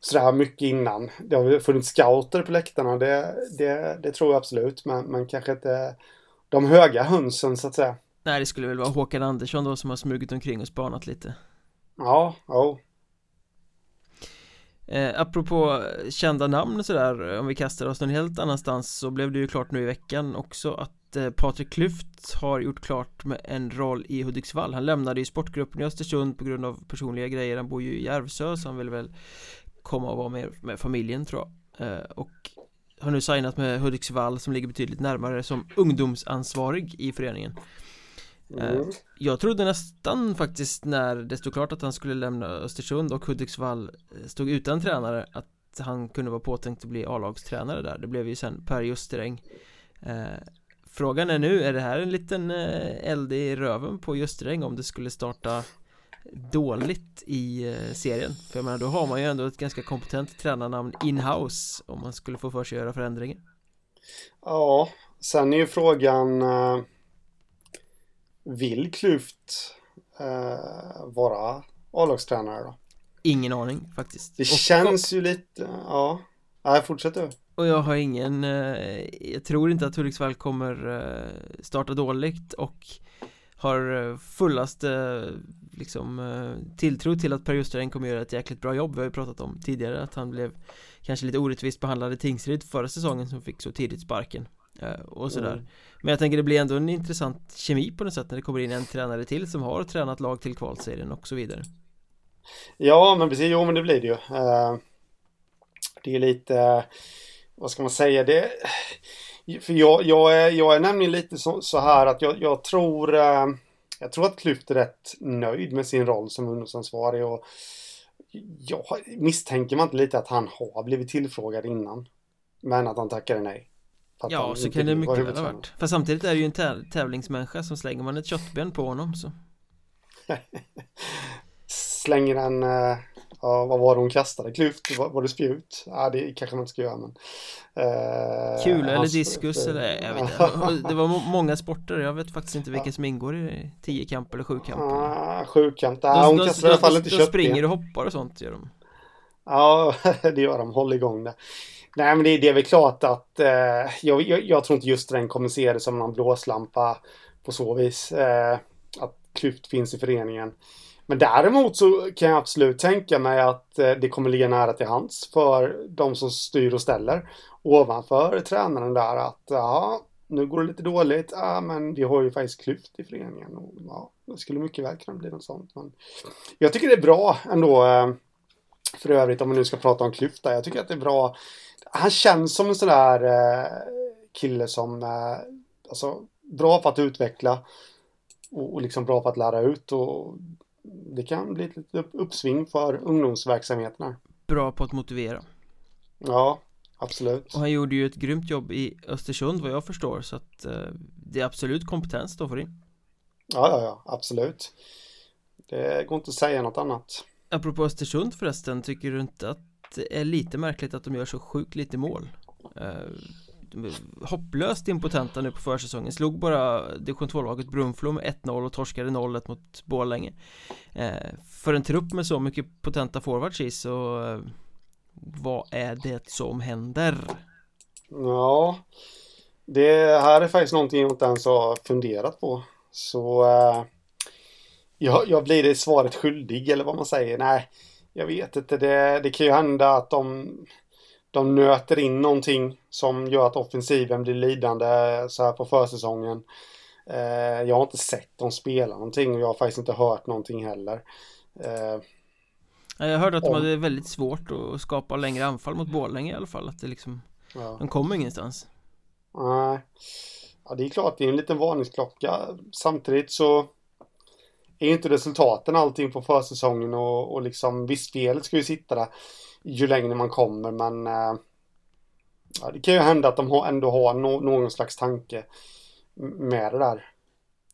sådär mycket innan. Det har funnits scouter på läktarna, det, det, det tror jag absolut, men, men kanske inte de höga hönsen så att säga. Nej, det skulle väl vara Håkan Andersson då som har smugit omkring och spanat lite. Ja, ja. Eh, apropå kända namn och sådär, om vi kastar oss någon helt annanstans så blev det ju klart nu i veckan också att eh, Patrik Klyft har gjort klart med en roll i Hudiksvall Han lämnade ju sportgruppen i Östersund på grund av personliga grejer, han bor ju i Järvsö så han vill väl komma och vara med, med familjen tror jag. Eh, och har nu signat med Hudiksvall som ligger betydligt närmare som ungdomsansvarig i föreningen. Eh, mm. Jag trodde nästan faktiskt när det stod klart att han skulle lämna Östersund och Hudiksvall eh, stod utan tränare att han kunde vara påtänkt att bli A-lagstränare där. Det blev ju sen Per Justeräng Frågan är nu, är det här en liten eld i röven på Justeräng om det skulle starta dåligt i eh, serien. För jag menar då har man ju ändå ett ganska kompetent tränarnamn in-house Om man skulle få för sig att göra förändringar. Ja, sen är ju frågan uh, Vill Klyft uh, vara A-lagstränare då? Ingen aning faktiskt. Det och, känns och, ju lite, ja. Nej, fortsätt du. Och jag har ingen, uh, jag tror inte att Hudiksvall kommer starta dåligt och har fullaste liksom eh, tilltro till att Per Justeräng kommer göra ett jäkligt bra jobb. Vi har ju pratat om tidigare att han blev kanske lite orättvist behandlad i Tingsryd förra säsongen som fick så tidigt sparken eh, och sådär. Mm. Men jag tänker det blir ändå en intressant kemi på något sätt när det kommer in en tränare till som har tränat lag till kvalserien och så vidare. Ja men precis, jo men det blir det ju. Det är lite Vad ska man säga? Det För jag, jag, är, jag är nämligen lite så, så här att jag, jag tror uh, jag tror att Klyft är rätt nöjd med sin roll som ungdomsansvarig och jag misstänker man inte lite att han har blivit tillfrågad innan. Men att han tackade nej. Ja, så kan det mycket väl ha varit. För samtidigt är det ju en tävlingsmänniska som slänger man ett köttben på honom så. [LAUGHS] Slänger en uh, Ja, vad var det hon kastade? Klyft? Var, var det spjut? Ja, det kanske man inte ska göra men eh, Kula eller diskus eller jag vet [LAUGHS] inte. Det var många sporter, jag vet faktiskt inte vilken som ingår i tiokamp eller sjukamp. Ah, Sjukamp, nej hon kastar i alla fall inte De springer och hoppar och sånt gör de. Ja, [LAUGHS] det gör de, håll igång det Nej men det, det är väl klart att eh, jag, jag, jag, tror inte just den kommer se det som någon blåslampa på så vis eh, Att Klyft finns i föreningen men däremot så kan jag absolut tänka mig att eh, det kommer ligga nära till hands för de som styr och ställer ovanför tränaren där att ja, nu går det lite dåligt. Ja, men vi har ju faktiskt klyft i föreningen. Och, ja, det skulle mycket väl kunna bli något sånt. Men jag tycker det är bra ändå. Eh, för övrigt om man nu ska prata om klyfta. Jag tycker att det är bra. Han känns som en sån där eh, kille som alltså bra på att utveckla och, liksom bra på att lära ut och det kan bli ett litet uppsving för ungdomsverksamheterna. Bra på att motivera. Ja, absolut. Och han gjorde ju ett grymt jobb i Östersund vad jag förstår så att eh, det är absolut kompetens då för in. Ja, ja, ja, absolut. Det går inte att säga något annat. Apropå Östersund förresten, tycker du inte att det är lite märkligt att de gör så sjukt lite mål? Eh, hopplöst impotenta nu på försäsongen. Slog bara division 2-laget Brunflo med 1-0 och torskade 0-1 mot Borlänge. Eh, För en trupp med så mycket potenta forwards i så eh, Vad är det som händer? Ja Det här är faktiskt någonting jag inte ens har funderat på. Så eh, jag, jag blir det svaret skyldig eller vad man säger. Nej Jag vet inte. Det, det kan ju hända att de de nöter in någonting som gör att offensiven blir lidande så här på försäsongen. Eh, jag har inte sett dem spela någonting och jag har faktiskt inte hört någonting heller. Eh, jag hörde att de hade väldigt svårt att skapa längre anfall mot Borlänge i alla fall. Att det liksom, ja. de kommer ingenstans. Nej. Ja, det är klart, det är en liten varningsklocka. Samtidigt så är inte resultaten allting på försäsongen och, och liksom visst spelet ska ju sitta där ju längre man kommer men eh, ja, det kan ju hända att de ändå har no någon slags tanke med det där.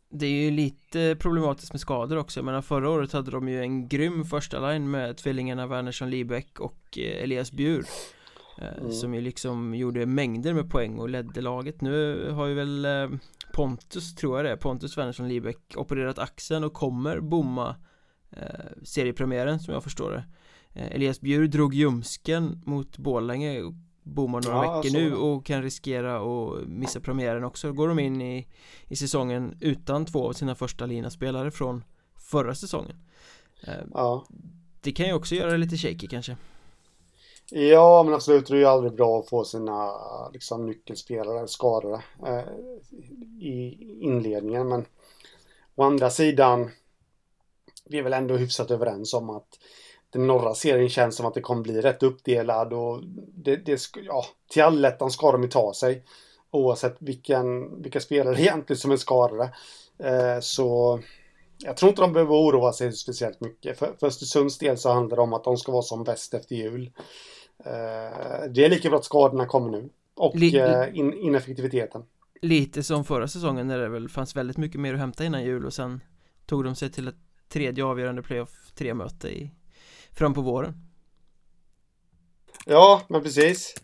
Det är ju lite problematiskt med skador också, jag menar förra året hade de ju en grym första line med tvillingarna Wernersson Liebeck och eh, Elias Bjur eh, mm. Som ju liksom gjorde mängder med poäng och ledde laget Nu har ju väl eh, Pontus, tror jag det är, Pontus Wernersson Liebeck opererat axeln och kommer bomma seriepremiären som jag förstår det Elias Bjur drog ljumsken mot Borlänge bommar några ja, veckor nu och kan riskera att missa premiären också. Går de in i, i säsongen utan två av sina första lina spelare från förra säsongen? Eh, Ja. Det kan ju också göra det lite shaky kanske. Ja men absolut. Det är ju aldrig bra att få sina liksom nyckelspelare skadade eh, i inledningen. Men Å andra sidan Vi är väl ändå hyfsat överens om att den norra serien känns som att det kommer bli rätt uppdelad och det, det ja, till allettan ska de ju ta sig. Oavsett vilken, vilka spelare [LAUGHS] egentligen som är skadade. Eh, så jag tror inte de behöver oroa sig speciellt mycket. För, för Östersunds del så handlar det om att de ska vara som bäst efter jul. Eh, det är lika bra att skadorna kommer nu. Och eh, in, ineffektiviteten. Lite som förra säsongen när det väl fanns väldigt mycket mer att hämta innan jul och sen tog de sig till ett tredje avgörande playoff tre möte i fram på våren. Ja, men precis.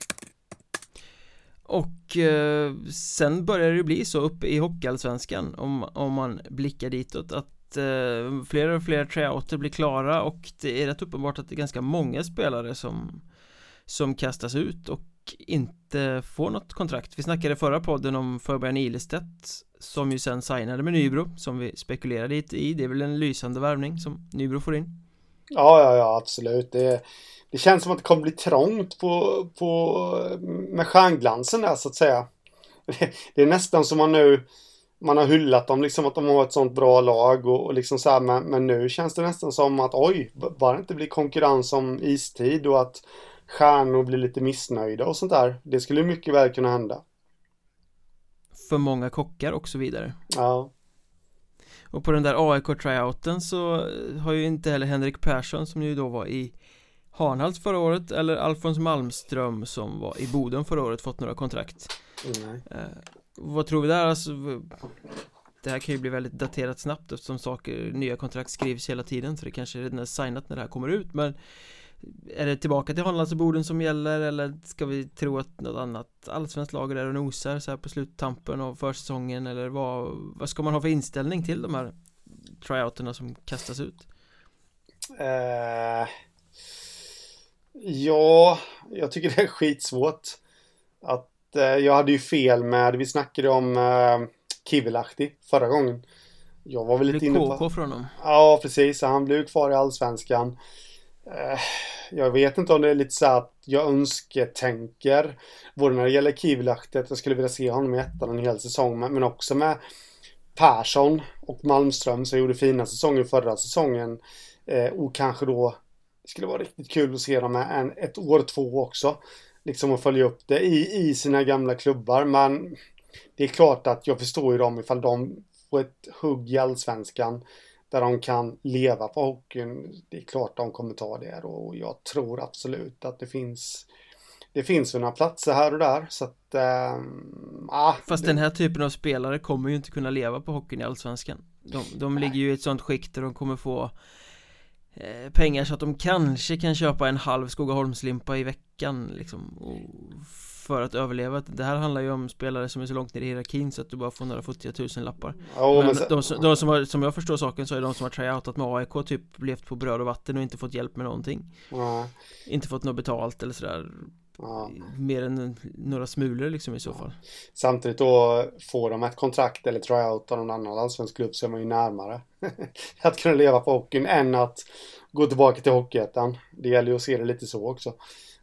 Och eh, sen börjar det bli så uppe i Hockeyallsvenskan om, om man blickar ditåt att eh, fler och fler tryouter blir klara och det är rätt uppenbart att det är ganska många spelare som som kastas ut och inte får något kontrakt. Vi snackade förra podden om Förberg Ilestedt som ju sen signade med Nybro som vi spekulerade i. Det är väl en lysande värvning som Nybro får in. Ja, ja, ja, absolut. Det, det känns som att det kommer bli trångt på, på, med stjärnglansen där så att säga. Det, [LAUGHS] det är nästan som man nu man har hyllat dem liksom att de har ett sånt bra lag och, och liksom så här, men, men, nu känns det nästan som att oj, bara det inte blir konkurrens om istid och att stjärnor blir lite missnöjda och sånt där. Det skulle mycket väl kunna hända. För många kockar och så vidare. Ja. Och på den där AIK-tryouten så har ju inte heller Henrik Persson som ju då var i Hanhals förra året eller Alfons Malmström som var i Boden förra året fått några kontrakt mm. eh, Vad tror vi där alltså Det här kan ju bli väldigt daterat snabbt eftersom saker, nya kontrakt skrivs hela tiden så det kanske redan är signat när det här kommer ut men är det tillbaka till Hanlandsborden som gäller eller ska vi tro att något annat allsvenskt lag är där och nosar så här på sluttampen av försäsongen eller vad, vad ska man ha för inställning till de här tryouterna som kastas ut? Uh, ja, jag tycker det är skitsvårt att uh, jag hade ju fel med, vi snackade om uh, Kivilahti förra gången jag var väl lite inne på... Från honom? Ja, precis. Han blev kvar i Allsvenskan. Eh, jag vet inte om det är lite så att jag önsketänker. Både när det gäller Kivilahti att jag skulle vilja se honom i ettan en hel säsong men också med Persson och Malmström som gjorde fina säsonger förra säsongen. Eh, och kanske då skulle vara riktigt kul att se dem en, ett år två också. Liksom att följa upp det i, i sina gamla klubbar men det är klart att jag förstår ju dem ifall de får ett hugg i allsvenskan där de kan leva på hockeyn. Det är klart de kommer ta det och jag tror absolut att det finns det finns några platser här och där så att äh, Fast det... den här typen av spelare kommer ju inte kunna leva på hockeyn i Allsvenskan De, de ligger ju i ett sånt skikt där de kommer få eh, Pengar så att de kanske kan köpa en halv Skogaholmslimpa i veckan liksom och för att överleva. Det här handlar ju om spelare som är så långt ner i hierarkin så att du bara får några futtiga tusen lappar. Ja, men, men de, som, de som har, som jag förstår saken så är de som har tryoutat med AIK typ levt på bröd och vatten och inte fått hjälp med någonting. Ja. Inte fått något betalt eller sådär. Ja. Mer än några smulor liksom i så fall. Samtidigt då Får de ett kontrakt eller tryout av någon annan allsvensk klubb så är man ju närmare [LAUGHS] Att kunna leva på hockeyn än att Gå tillbaka till Hockeyettan. Det gäller ju att se det lite så också.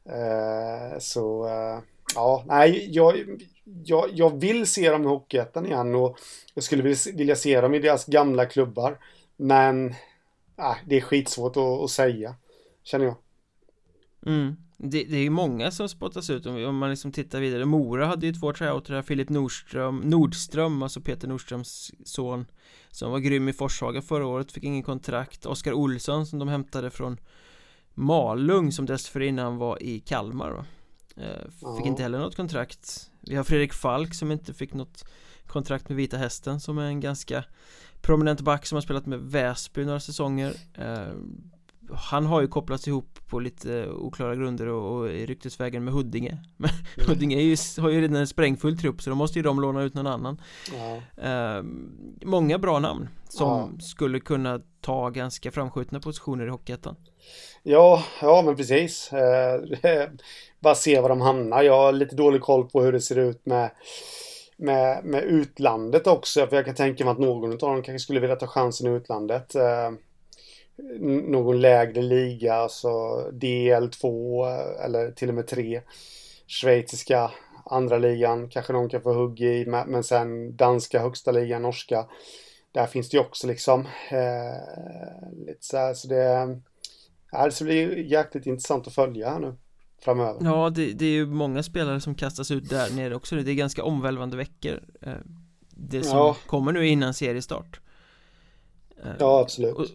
Eh, Så eh, Ja, nej, jag, jag, jag vill se dem i Hockeyettan igen och jag skulle vilja se dem i deras gamla klubbar. Men nej, det är skitsvårt att, att säga, känner jag. mm. det, det är ju många som spottas ut om, man liksom tittar vidare Mora hade ju två tryouter Filip Nordström Nordström, alltså Peter Nordströms son Som var grym i Forshaga förra året, fick ingen kontrakt Oskar Olsson som de hämtade från Malung som dessförinnan var i Kalmar va? Eh, fick inte heller något kontrakt Vi har Fredrik Falk som inte fick något kontrakt med Vita Hästen som är en ganska prominent back som har spelat med Väsby några säsonger eh, Han har ju kopplats ihop på lite oklara grunder och, och i ryktesvägen med Huddinge [LAUGHS] Men mm. Huddinge ju, har ju redan en sprängfull trupp så då måste ju de låna ut någon annan ja. eh, Många bra namn som ja. skulle kunna ta ganska framskjutna positioner i Hockeyettan Ja, ja men precis eh, [LAUGHS] Bara se var de hamnar Jag har lite dålig koll på hur det ser ut med med, med utlandet också. För jag kan tänka mig att någon av dem kanske skulle vilja ta chansen i utlandet. Eh, någon lägre liga, alltså DL2 eh, eller till och med 3. Schweiziska andra ligan kanske någon kan få hugg i, men sen danska högsta ligan, norska. Där finns det ju också liksom eh, lite så här, så det, ja, det blir jäkligt intressant att följa här nu framöver. Ja, det, det, är ju många spelare som kastas ut där nere också Det är ganska omvälvande veckor eh, Det som ja. kommer nu innan seriestart. Eh, Ja, absolut. och,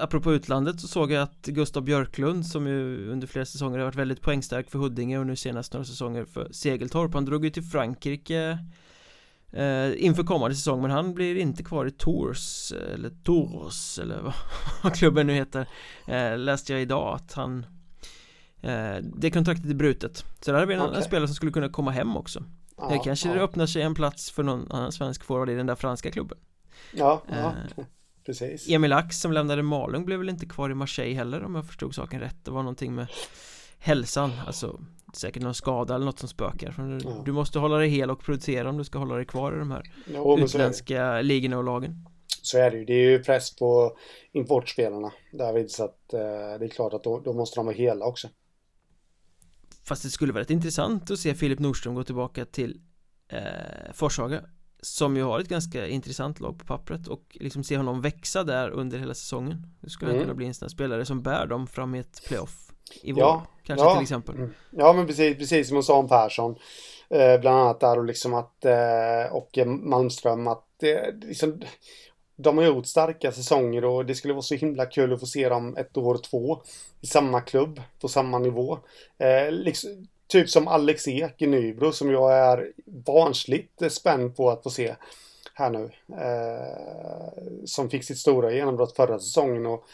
Apropå utlandet så såg jag att Gustav Björklund som ju under flera säsonger har varit väldigt poängstark för Huddinge och nu senast några säsonger för Segeltorp Han drog ju till Frankrike eh, inför kommande säsong men han blir inte kvar i Tours eller Tours eller [LAUGHS] vad, klubben nu heter. Eh, Läste jag idag att han Eh, det kontraktet är brutet. Så där har vi en, okay. spelare som skulle kunna komma hem också. Ja, det Kanske ja. det öppnar sig en plats för någon annan svensk forward i den där franska klubben. Ja, ja eh, precis. Emil Ax som lämnade Malung blev väl inte kvar i Marseille heller om jag förstod saken rätt. Det var någonting med hälsan, alltså säkert någon skada eller något som spökar du, ja. du måste hålla dig hel och producera om du ska hålla dig kvar i de här jo, utländska ligorna och lagen så är det ju. Det är ju press på importspelarna David så att eh, det är klart att då, då måste de vara hela också. Fast det skulle vara rätt intressant att se Filip Nordström gå tillbaka till eh, Forshaga Som ju har ett ganska intressant lag på pappret och liksom se honom växa där under hela säsongen Det skulle mm. kunna bli en sån spelare som bär dem fram i ett playoff i vår, ja, kanske ja. till exempel mm. Ja men precis, precis som hon sa om Persson eh, Bland annat där och liksom att eh, och Malmström att eh, liksom, de har gjort starka säsonger och det skulle vara så himla kul att få se dem ett år, två i samma klubb på samma nivå. Eh, liksom, typ som Alex Ek i Nybro som jag är vansinnigt spänd på att få se här nu. Eh, som fick sitt stora genombrott förra säsongen och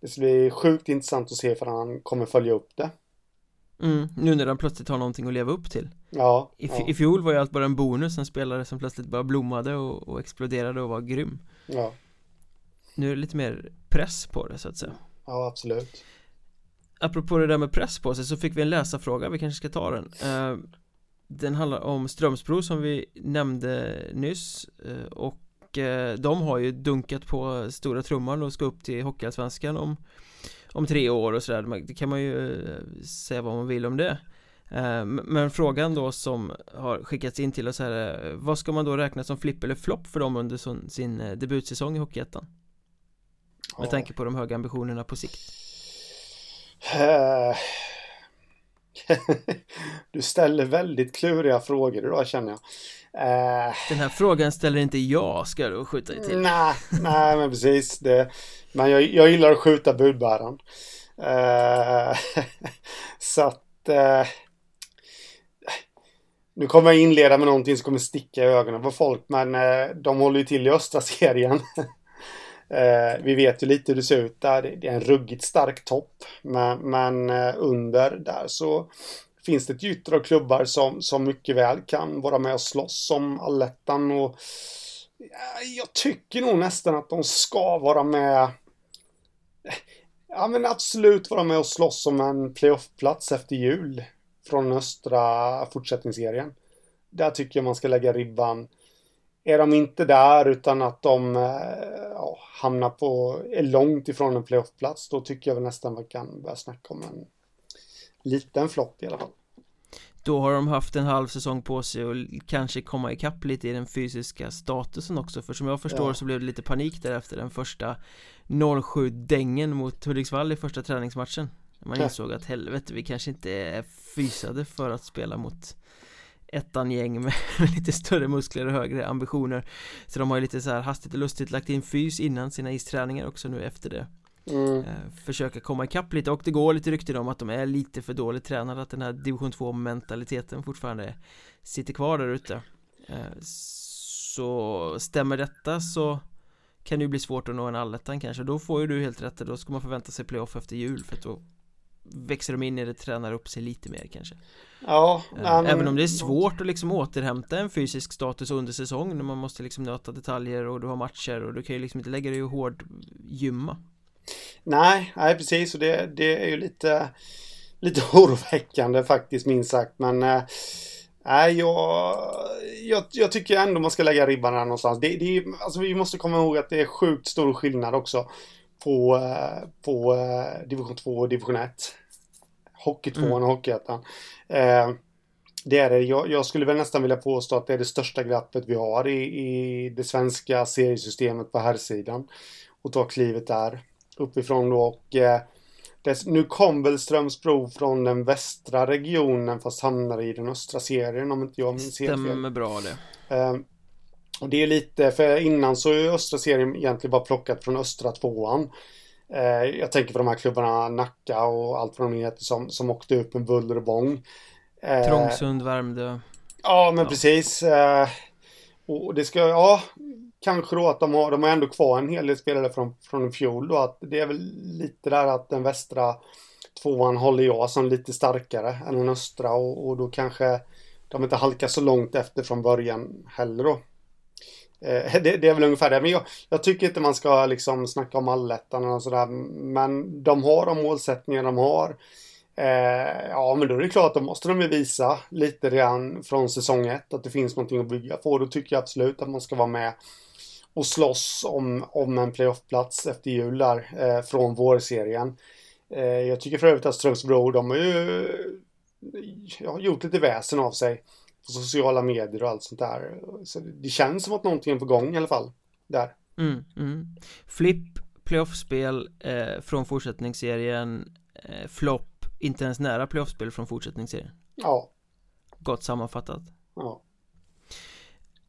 det ska bli sjukt intressant att se för han kommer följa upp det. Mm, nu när han plötsligt har någonting att leva upp till. Ja, I, ja. I fjol var ju allt bara en bonus, en spelare som plötsligt bara blommade och, och exploderade och var grym. Ja. Nu är det lite mer press på det så att säga. Ja, absolut. Apropå det där med press på sig så fick vi en läsarfråga, vi kanske ska ta den. Uh, Den handlar om Strömsbro som vi nämnde nyss uh, och uh, de har ju dunkat på stora trumman och ska upp till Hockeyallsvenskan om om tre år och sådär, det kan man ju säga vad man vill om det. Men frågan då som har skickats in till oss här är Vad ska man då räkna som flipp eller flopp för dem under sin debutsäsong i Hockeyettan? Med tanke på de höga ambitionerna på sikt. Eh, [LAUGHS] du ställer väldigt kluriga frågor idag känner jag. Uh, Den här frågan ställer inte jag, ska du skjuta i till. Nej, nej men precis. Det, men jag, jag gillar att skjuta budbäraren. Uh, [LAUGHS] så att... Uh, nu kommer jag inleda med någonting som kommer sticka i ögonen på folk, men de håller ju till i östra serien. [LAUGHS] Eh, vi vet ju lite hur det ser ut där. Det är en ruggigt stark topp. Men, men eh, under där så finns det ett gytter av klubbar som, som mycket väl kan vara med och slåss om allettan. Och eh, jag tycker nog nästan att de ska vara med. Eh, ja men absolut vara med och slåss om en playoffplats efter jul. Från östra fortsättningsserien. Där tycker jag man ska lägga ribban är de inte där utan att de eh, ja, hamnar på, är långt ifrån en playoffplats då tycker jag nästan man kan börja snacka om en liten flopp i alla fall. Då har de haft en halv säsong på sig och kanske komma ikapp lite i den fysiska statusen också för som jag förstår ja. så blev det lite panik där efter den första 07-dängen mot Hudiksvall i första träningsmatchen Man insåg att helvete, vi kanske inte är fysade för att spela mot ettan gäng [LAUGHS] med, lite större muskler och högre ambitioner. Så de har ju lite så här hastigt och lustigt lagt in fys innan sina isträningar också nu efter det. Mm. eh, Försöka komma ikapp lite. Och det går lite rykten om att de är lite för dåligt tränade Att den här division 2 mentaliteten fortfarande sitter kvar där ute. Eh, Så stämmer detta så kan det ju bli svårt att nå en allettan kanske. Då får ju du helt rätt. Då ska man förvänta sig playoff efter jul för att då växer de in i det, tränar upp sig lite mer kanske. Ja äh, Även om det är svårt att liksom återhämta en fysisk status under säsong när man måste liksom nöta detaljer och du har matcher och du kan ju liksom inte lägga dig och hård gymma. Nej, nej precis. Och det, det är ju lite lite [LAUGHS] oroväckande faktiskt minst sagt. Men äh, Nej, jag, jag, jag, tycker ändå man ska lägga ribban här någonstans. Det, det, alltså vi måste komma ihåg att det är sjukt stor skillnad också på, eh, på eh, division 2 och division 1. Hockeytvåan mm. och Hockeyettan. Eh, det är det. Jag, jag, skulle väl nästan vilja påstå att det är det största glappet vi har i, i det svenska seriesystemet på herrsidan. Och ta klivet där uppifrån då och eh, det, nu kom väl Strömsbro från den västra regionen fast hamnar i den östra serien om inte jag minns helt fel. Stämmer bra det. Eh, och det är lite, för innan så är östra serien egentligen bara plockat från östra tvåan. Eh, jag tänker på de här klubbarna Nacka och allt vad de heter som, som åkte upp med buller och bång. Eh, Trångsund, Värmdö. Ja, men ja. precis. Eh, och det ska, ja, kanske då att de har, de har ändå kvar en hel del spelare från, från i fjol då. Att det är väl lite där att den västra tvåan håller jag som lite starkare än den östra och, och då kanske de inte halkar så långt efter från början heller då. Eh, [LAUGHS] det, det, är väl ungefär det. Men jag, jag, tycker inte man ska liksom snacka om allettan och sådär. Men de har de målsättningar de har. Eh, ja, men då är det klart, då måste de ju visa lite redan från säsong ett att det finns någonting att bygga på. Då tycker jag absolut att man ska vara med och slåss om, om en playoffplats efter jul där eh, från vårserien. Eh, jag tycker för övrigt att Strömsbro, de har ju ja, gjort lite väsen av sig på sociala medier och allt sånt där. Så det känns som att någonting är på gång i alla fall. Där. Mm, mm. Flipp, playoffspel eh, från fortsättningsserien, eh, flopp, inte ens nära playoffspel från fortsättningsserien. Ja. Gott sammanfattat. Ja.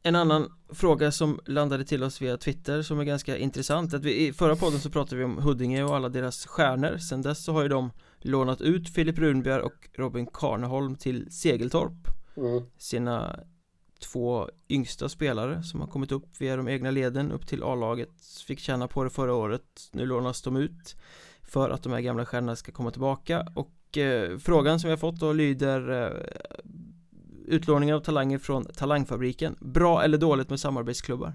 En annan fråga som landade till oss via Twitter som är ganska intressant att vi, I förra podden så pratade vi om Huddinge och alla deras stjärnor Sen dess så har ju de lånat ut Filip Runbjer och Robin Karneholm till Segeltorp mm. Sina två yngsta spelare som har kommit upp via de egna leden upp till A-laget Fick känna på det förra året. Nu lånas de ut För att de här gamla stjärnorna ska komma tillbaka. Och eh, frågan som vi har fått då lyder eh, Utlåning av talanger från Talangfabriken. Bra eller dåligt med samarbetsklubbar?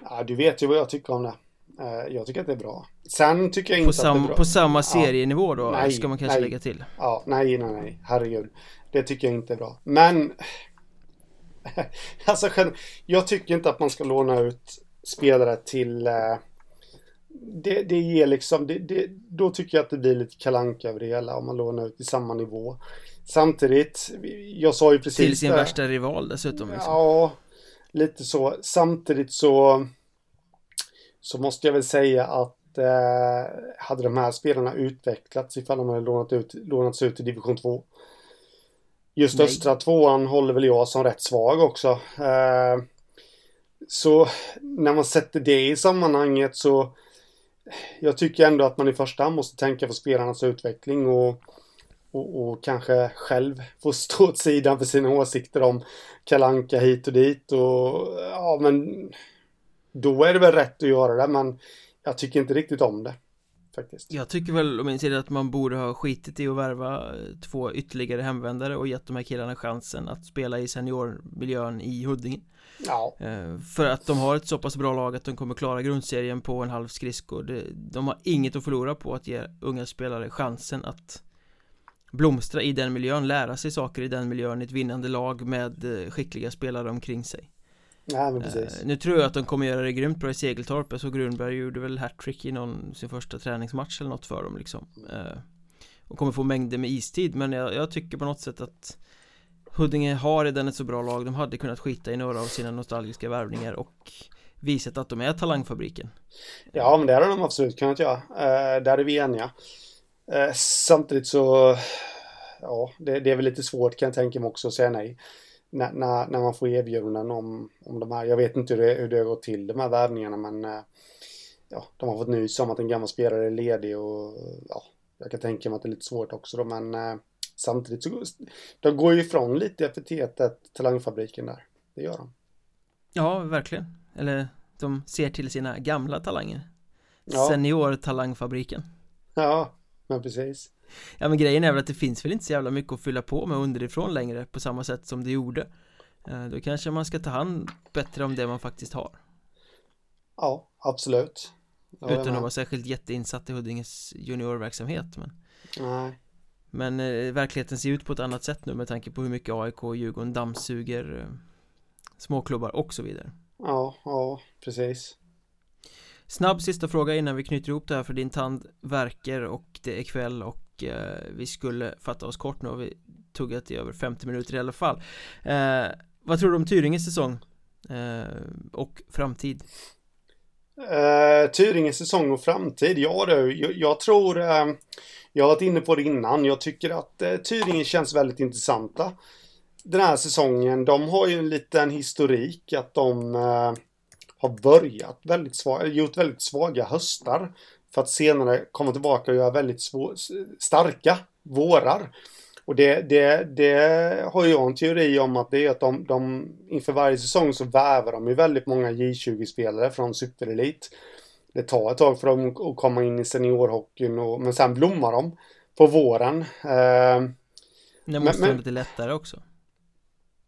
Ja, du vet ju vad jag tycker om det. Eh, Jag tycker att det är bra. Sen tycker jag inte på att det är bra. På samma serienivå då, nej, ska man kanske nej. lägga till. Ja, nej, nej, nej, herregud Det tycker jag inte är bra Men [LAUGHS] Alltså, jag tycker inte att man ska låna ut spelare till eh, det, det ger liksom, det, det, då tycker jag att det blir lite kalanka över det hela om man lånar ut i samma nivå. Samtidigt, jag sa ju precis Till sin där, värsta rival dessutom liksom. Ja, lite så. Samtidigt så så måste jag väl säga att eh, hade de här spelarna utvecklats ifall de hade lånat ut, lånats ut i division 2. Just Nej. östra tvåan håller väl jag som rätt svag också. Eh, så när man sätter det i sammanhanget så jag tycker ändå att man i första hand måste tänka på spelarnas utveckling och och, och, kanske själv få stå åt sidan för sina åsikter om kalanka hit och dit och ja men då är det väl rätt att göra det men jag tycker inte riktigt om det faktiskt. Jag tycker väl om sida att man borde ha skitit i att värva två ytterligare hemvändare och gett de här killarna chansen att spela i seniormiljön i Huddinge. Ja. Eh, för att de har ett så pass bra lag att de kommer klara grundserien på en halv skridsko. De har inget att förlora på att ge unga spelare chansen att blomstra i den miljön, lära sig saker i den miljön, ett vinnande lag med eh, skickliga spelare omkring sig Ja, men precis. Uh, nu tror jag att de kommer göra det grymt bra i Segeltorp Jag såg Grunberg gjorde väl hattrick i någon sin första träningsmatch eller något för dem liksom. Uh, Och kommer få mängder med istid men jag, jag, tycker på något sätt att Huddinge har redan ett så bra lag. De hade kunnat skita i några av sina nostalgiska värvningar och Visat att de är talangfabriken. Ja men det har de absolut kunnat göra. Uh, Där är vi eniga. Eh, samtidigt så, ja, det, det, är väl lite svårt kan jag tänka mig också att säga nej. När, när, när man får erbjudanden om, om de här, jag vet inte hur det, hur det gått till de här värvningarna men eh, ja, de har fått nys om att en gammal spelare är ledig och ja, jag kan tänka mig att det är lite svårt också då men eh, samtidigt så de går ju ifrån lite epitetet talangfabriken där. Det gör de. Ja, verkligen. Eller de ser till sina gamla talanger. Ja. Senior talangfabriken. Ja, men precis. Ja men grejen är väl att det finns väl inte så jävla mycket att fylla på med underifrån längre på samma sätt som det gjorde. Eh, Då kanske man ska ta hand bättre om det man faktiskt har. Ja, absolut. Utan att vara särskilt jätteinsatt i Huddinges juniorverksamhet men Nej. Men eh, verkligheten ser ut på ett annat sätt nu med tanke på hur mycket AIK och Djurgården dammsuger eh, Småklubbar och så vidare. Ja, ja, precis. Snabb sista fråga innan vi knyter ihop det här för din tand verkar och det är kväll och eh, vi skulle fatta oss kort nu och vi tuggat i över 50 minuter i alla fall eh, Vad tror du om Tyringes säsong? Eh, och framtid? Eh, uh, Tyringes säsong och framtid? Ja du, jag, jag tror uh, Jag har varit inne på det innan. Jag tycker att eh, uh, Tyringen känns väldigt intressanta Den här säsongen, de har ju en liten historik att de uh, har börjat väldigt svaga, gjort väldigt svaga höstar. För att senare komma tillbaka och göra väldigt svår, starka vårar. Och det, det, det har jag en teori om att det är att de, de inför varje säsong så väver de ju väldigt många J20-spelare från superelit. Det tar ett tag för dem att komma in i seniorhockeyn och, men sen blommar de på våren. Eh, det måste vara lite lättare också.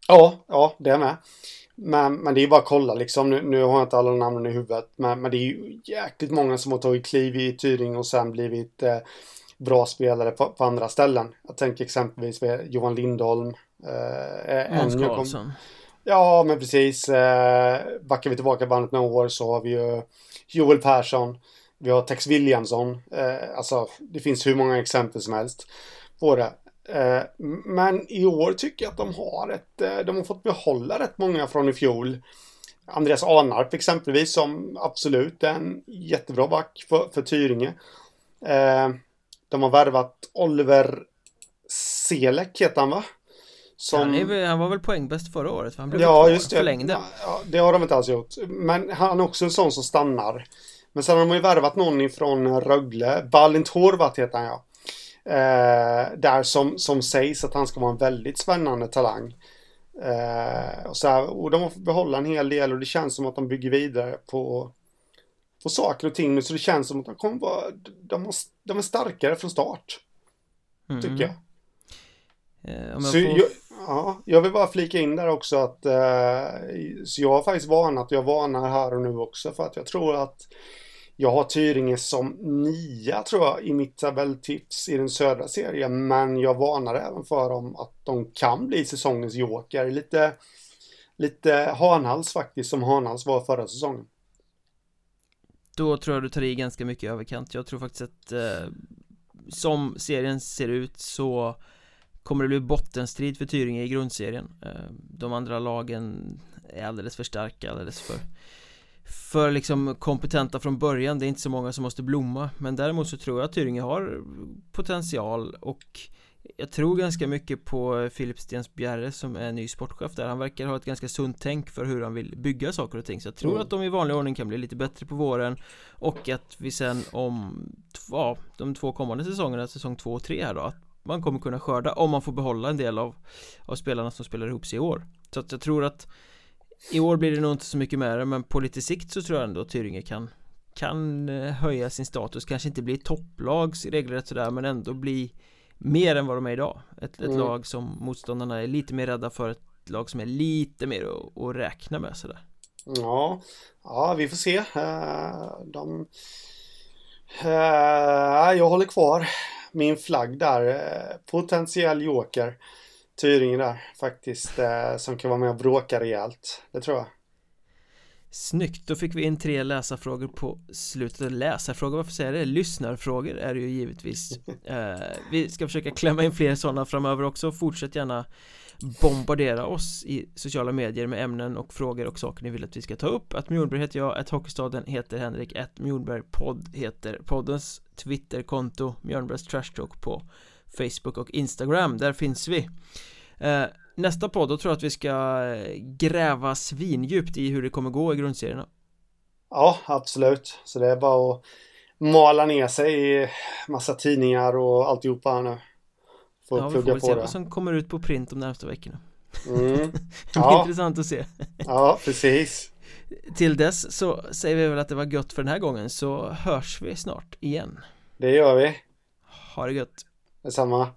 Ja, ja, det är med. Men, men det är bara att kolla liksom. Nu, nu har jag inte alla namnen i huvudet. Men, men det är ju jäkligt många som har tagit kliv i Tyring och sen blivit eh, bra spelare på, på, andra ställen. Jag tänker exempelvis med Johan Lindholm. Eh, Måns Karlsson. Ja, men precis. Eh, backar vi tillbaka bandet några år så har vi ju Joel Persson. Vi har Tex Williamson. Eh, alltså, det finns hur många exempel som helst på det. Eh, men i år tycker jag att de har ett, eh, de har fått behålla rätt många från i fjol. Andreas Arnarp exempelvis som absolut är en jättebra back för, för Tyringe. Eh, de har värvat Oliver Selek heter han va? Som... Han, är, han var väl poängbäst förra året? För han blev ja, just det. Förlängde. Ja, det har de inte alls gjort. Men han är också en sån som stannar. Men sen har de ju värvat någon ifrån Rögle. Balint Horvat heter han ja. Eh, där som, som sägs att han ska vara en väldigt spännande talang. Eh, och, så här, och de har fått behålla en hel del och det känns som att de bygger vidare på, på saker och ting nu. Så det känns som att de kommer vara, de, har, de är starkare från start. Mm. Tycker jag. Eh, jag så får... jag, ja, jag vill bara flika in där också att eh, så jag har faktiskt varnat jag varnar här och nu också för att jag tror att jag har Tyringe som nia tror jag i mitt tabelltips i den södra serien. Men jag varnar även för dem att de kan bli säsongens joker. Lite, lite Hanhals faktiskt som Hanhals var förra säsongen. Då tror jag du tar i ganska mycket överkant. Jag tror faktiskt att eh, som serien ser ut så kommer det bli bottenstrid för Tyringe i grundserien. Eh, de andra lagen är alldeles för starka, alldeles för för liksom kompetenta från början Det är inte så många som måste blomma. Men däremot så tror jag att Tyringe har potential och jag tror ganska mycket på Filip Stensbjerre som är ny sportchef där. Han verkar ha ett ganska sunt tänk för hur han vill bygga saker och ting. Så jag tror mm. att de i vanlig ordning kan bli lite bättre på våren Och att vi sen om ja, de två kommande säsongerna, säsong två och tre här då Att man kommer kunna skörda om man får behålla en del av, av spelarna som spelar ihop sig i år. Så att jag tror att i år blir det nog inte så mycket med det men på lite sikt så tror jag ändå att Tyringe kan kan eh, höja sin status, kanske inte bli topplags regelrätt sådär men ändå bli mer än vad de är idag. Ett, ett mm. lag som motståndarna är lite mer rädda för ett lag som är lite mer att, att räkna med sådär. Ja, ja vi får se. Eh, de eh, Jag håller kvar min flagg där. Potentiell joker Tyringen där faktiskt eh, som kan vara med och bråka rejält. Det tror jag. Snyggt, då fick vi in tre läsarfrågor på slutet Läsarfrågor, varför säger jag det? Lyssnarfrågor är det ju givetvis [LAUGHS] eh, Vi ska försöka klämma in fler sådana framöver också Fortsätt gärna bombardera oss i sociala medier med ämnen och frågor och saker ni vill att vi ska ta upp Att Mjolberg heter jag, att Hockeystaden heter Henrik, att Mjolberg podd heter poddens Twitterkonto Mjölnbergs Trash Talk på Facebook och Instagram, där finns vi eh, Nästa podd, då tror jag att vi ska eh, gräva svindjupt i hur det kommer gå i grundserierna Ja, absolut. Så det är bara att mala ner sig i massa tidningar och alltihopa här nu. Får ja, vi får väl se vad som kommer ut på print de närmsta veckorna. Mm. [LAUGHS] Ja. Intressant att se. ja, precis. Till dess så säger vi väl att det var gött för den här gången så hörs vi snart igen. Det gör vi. Ha det gött. 那什么？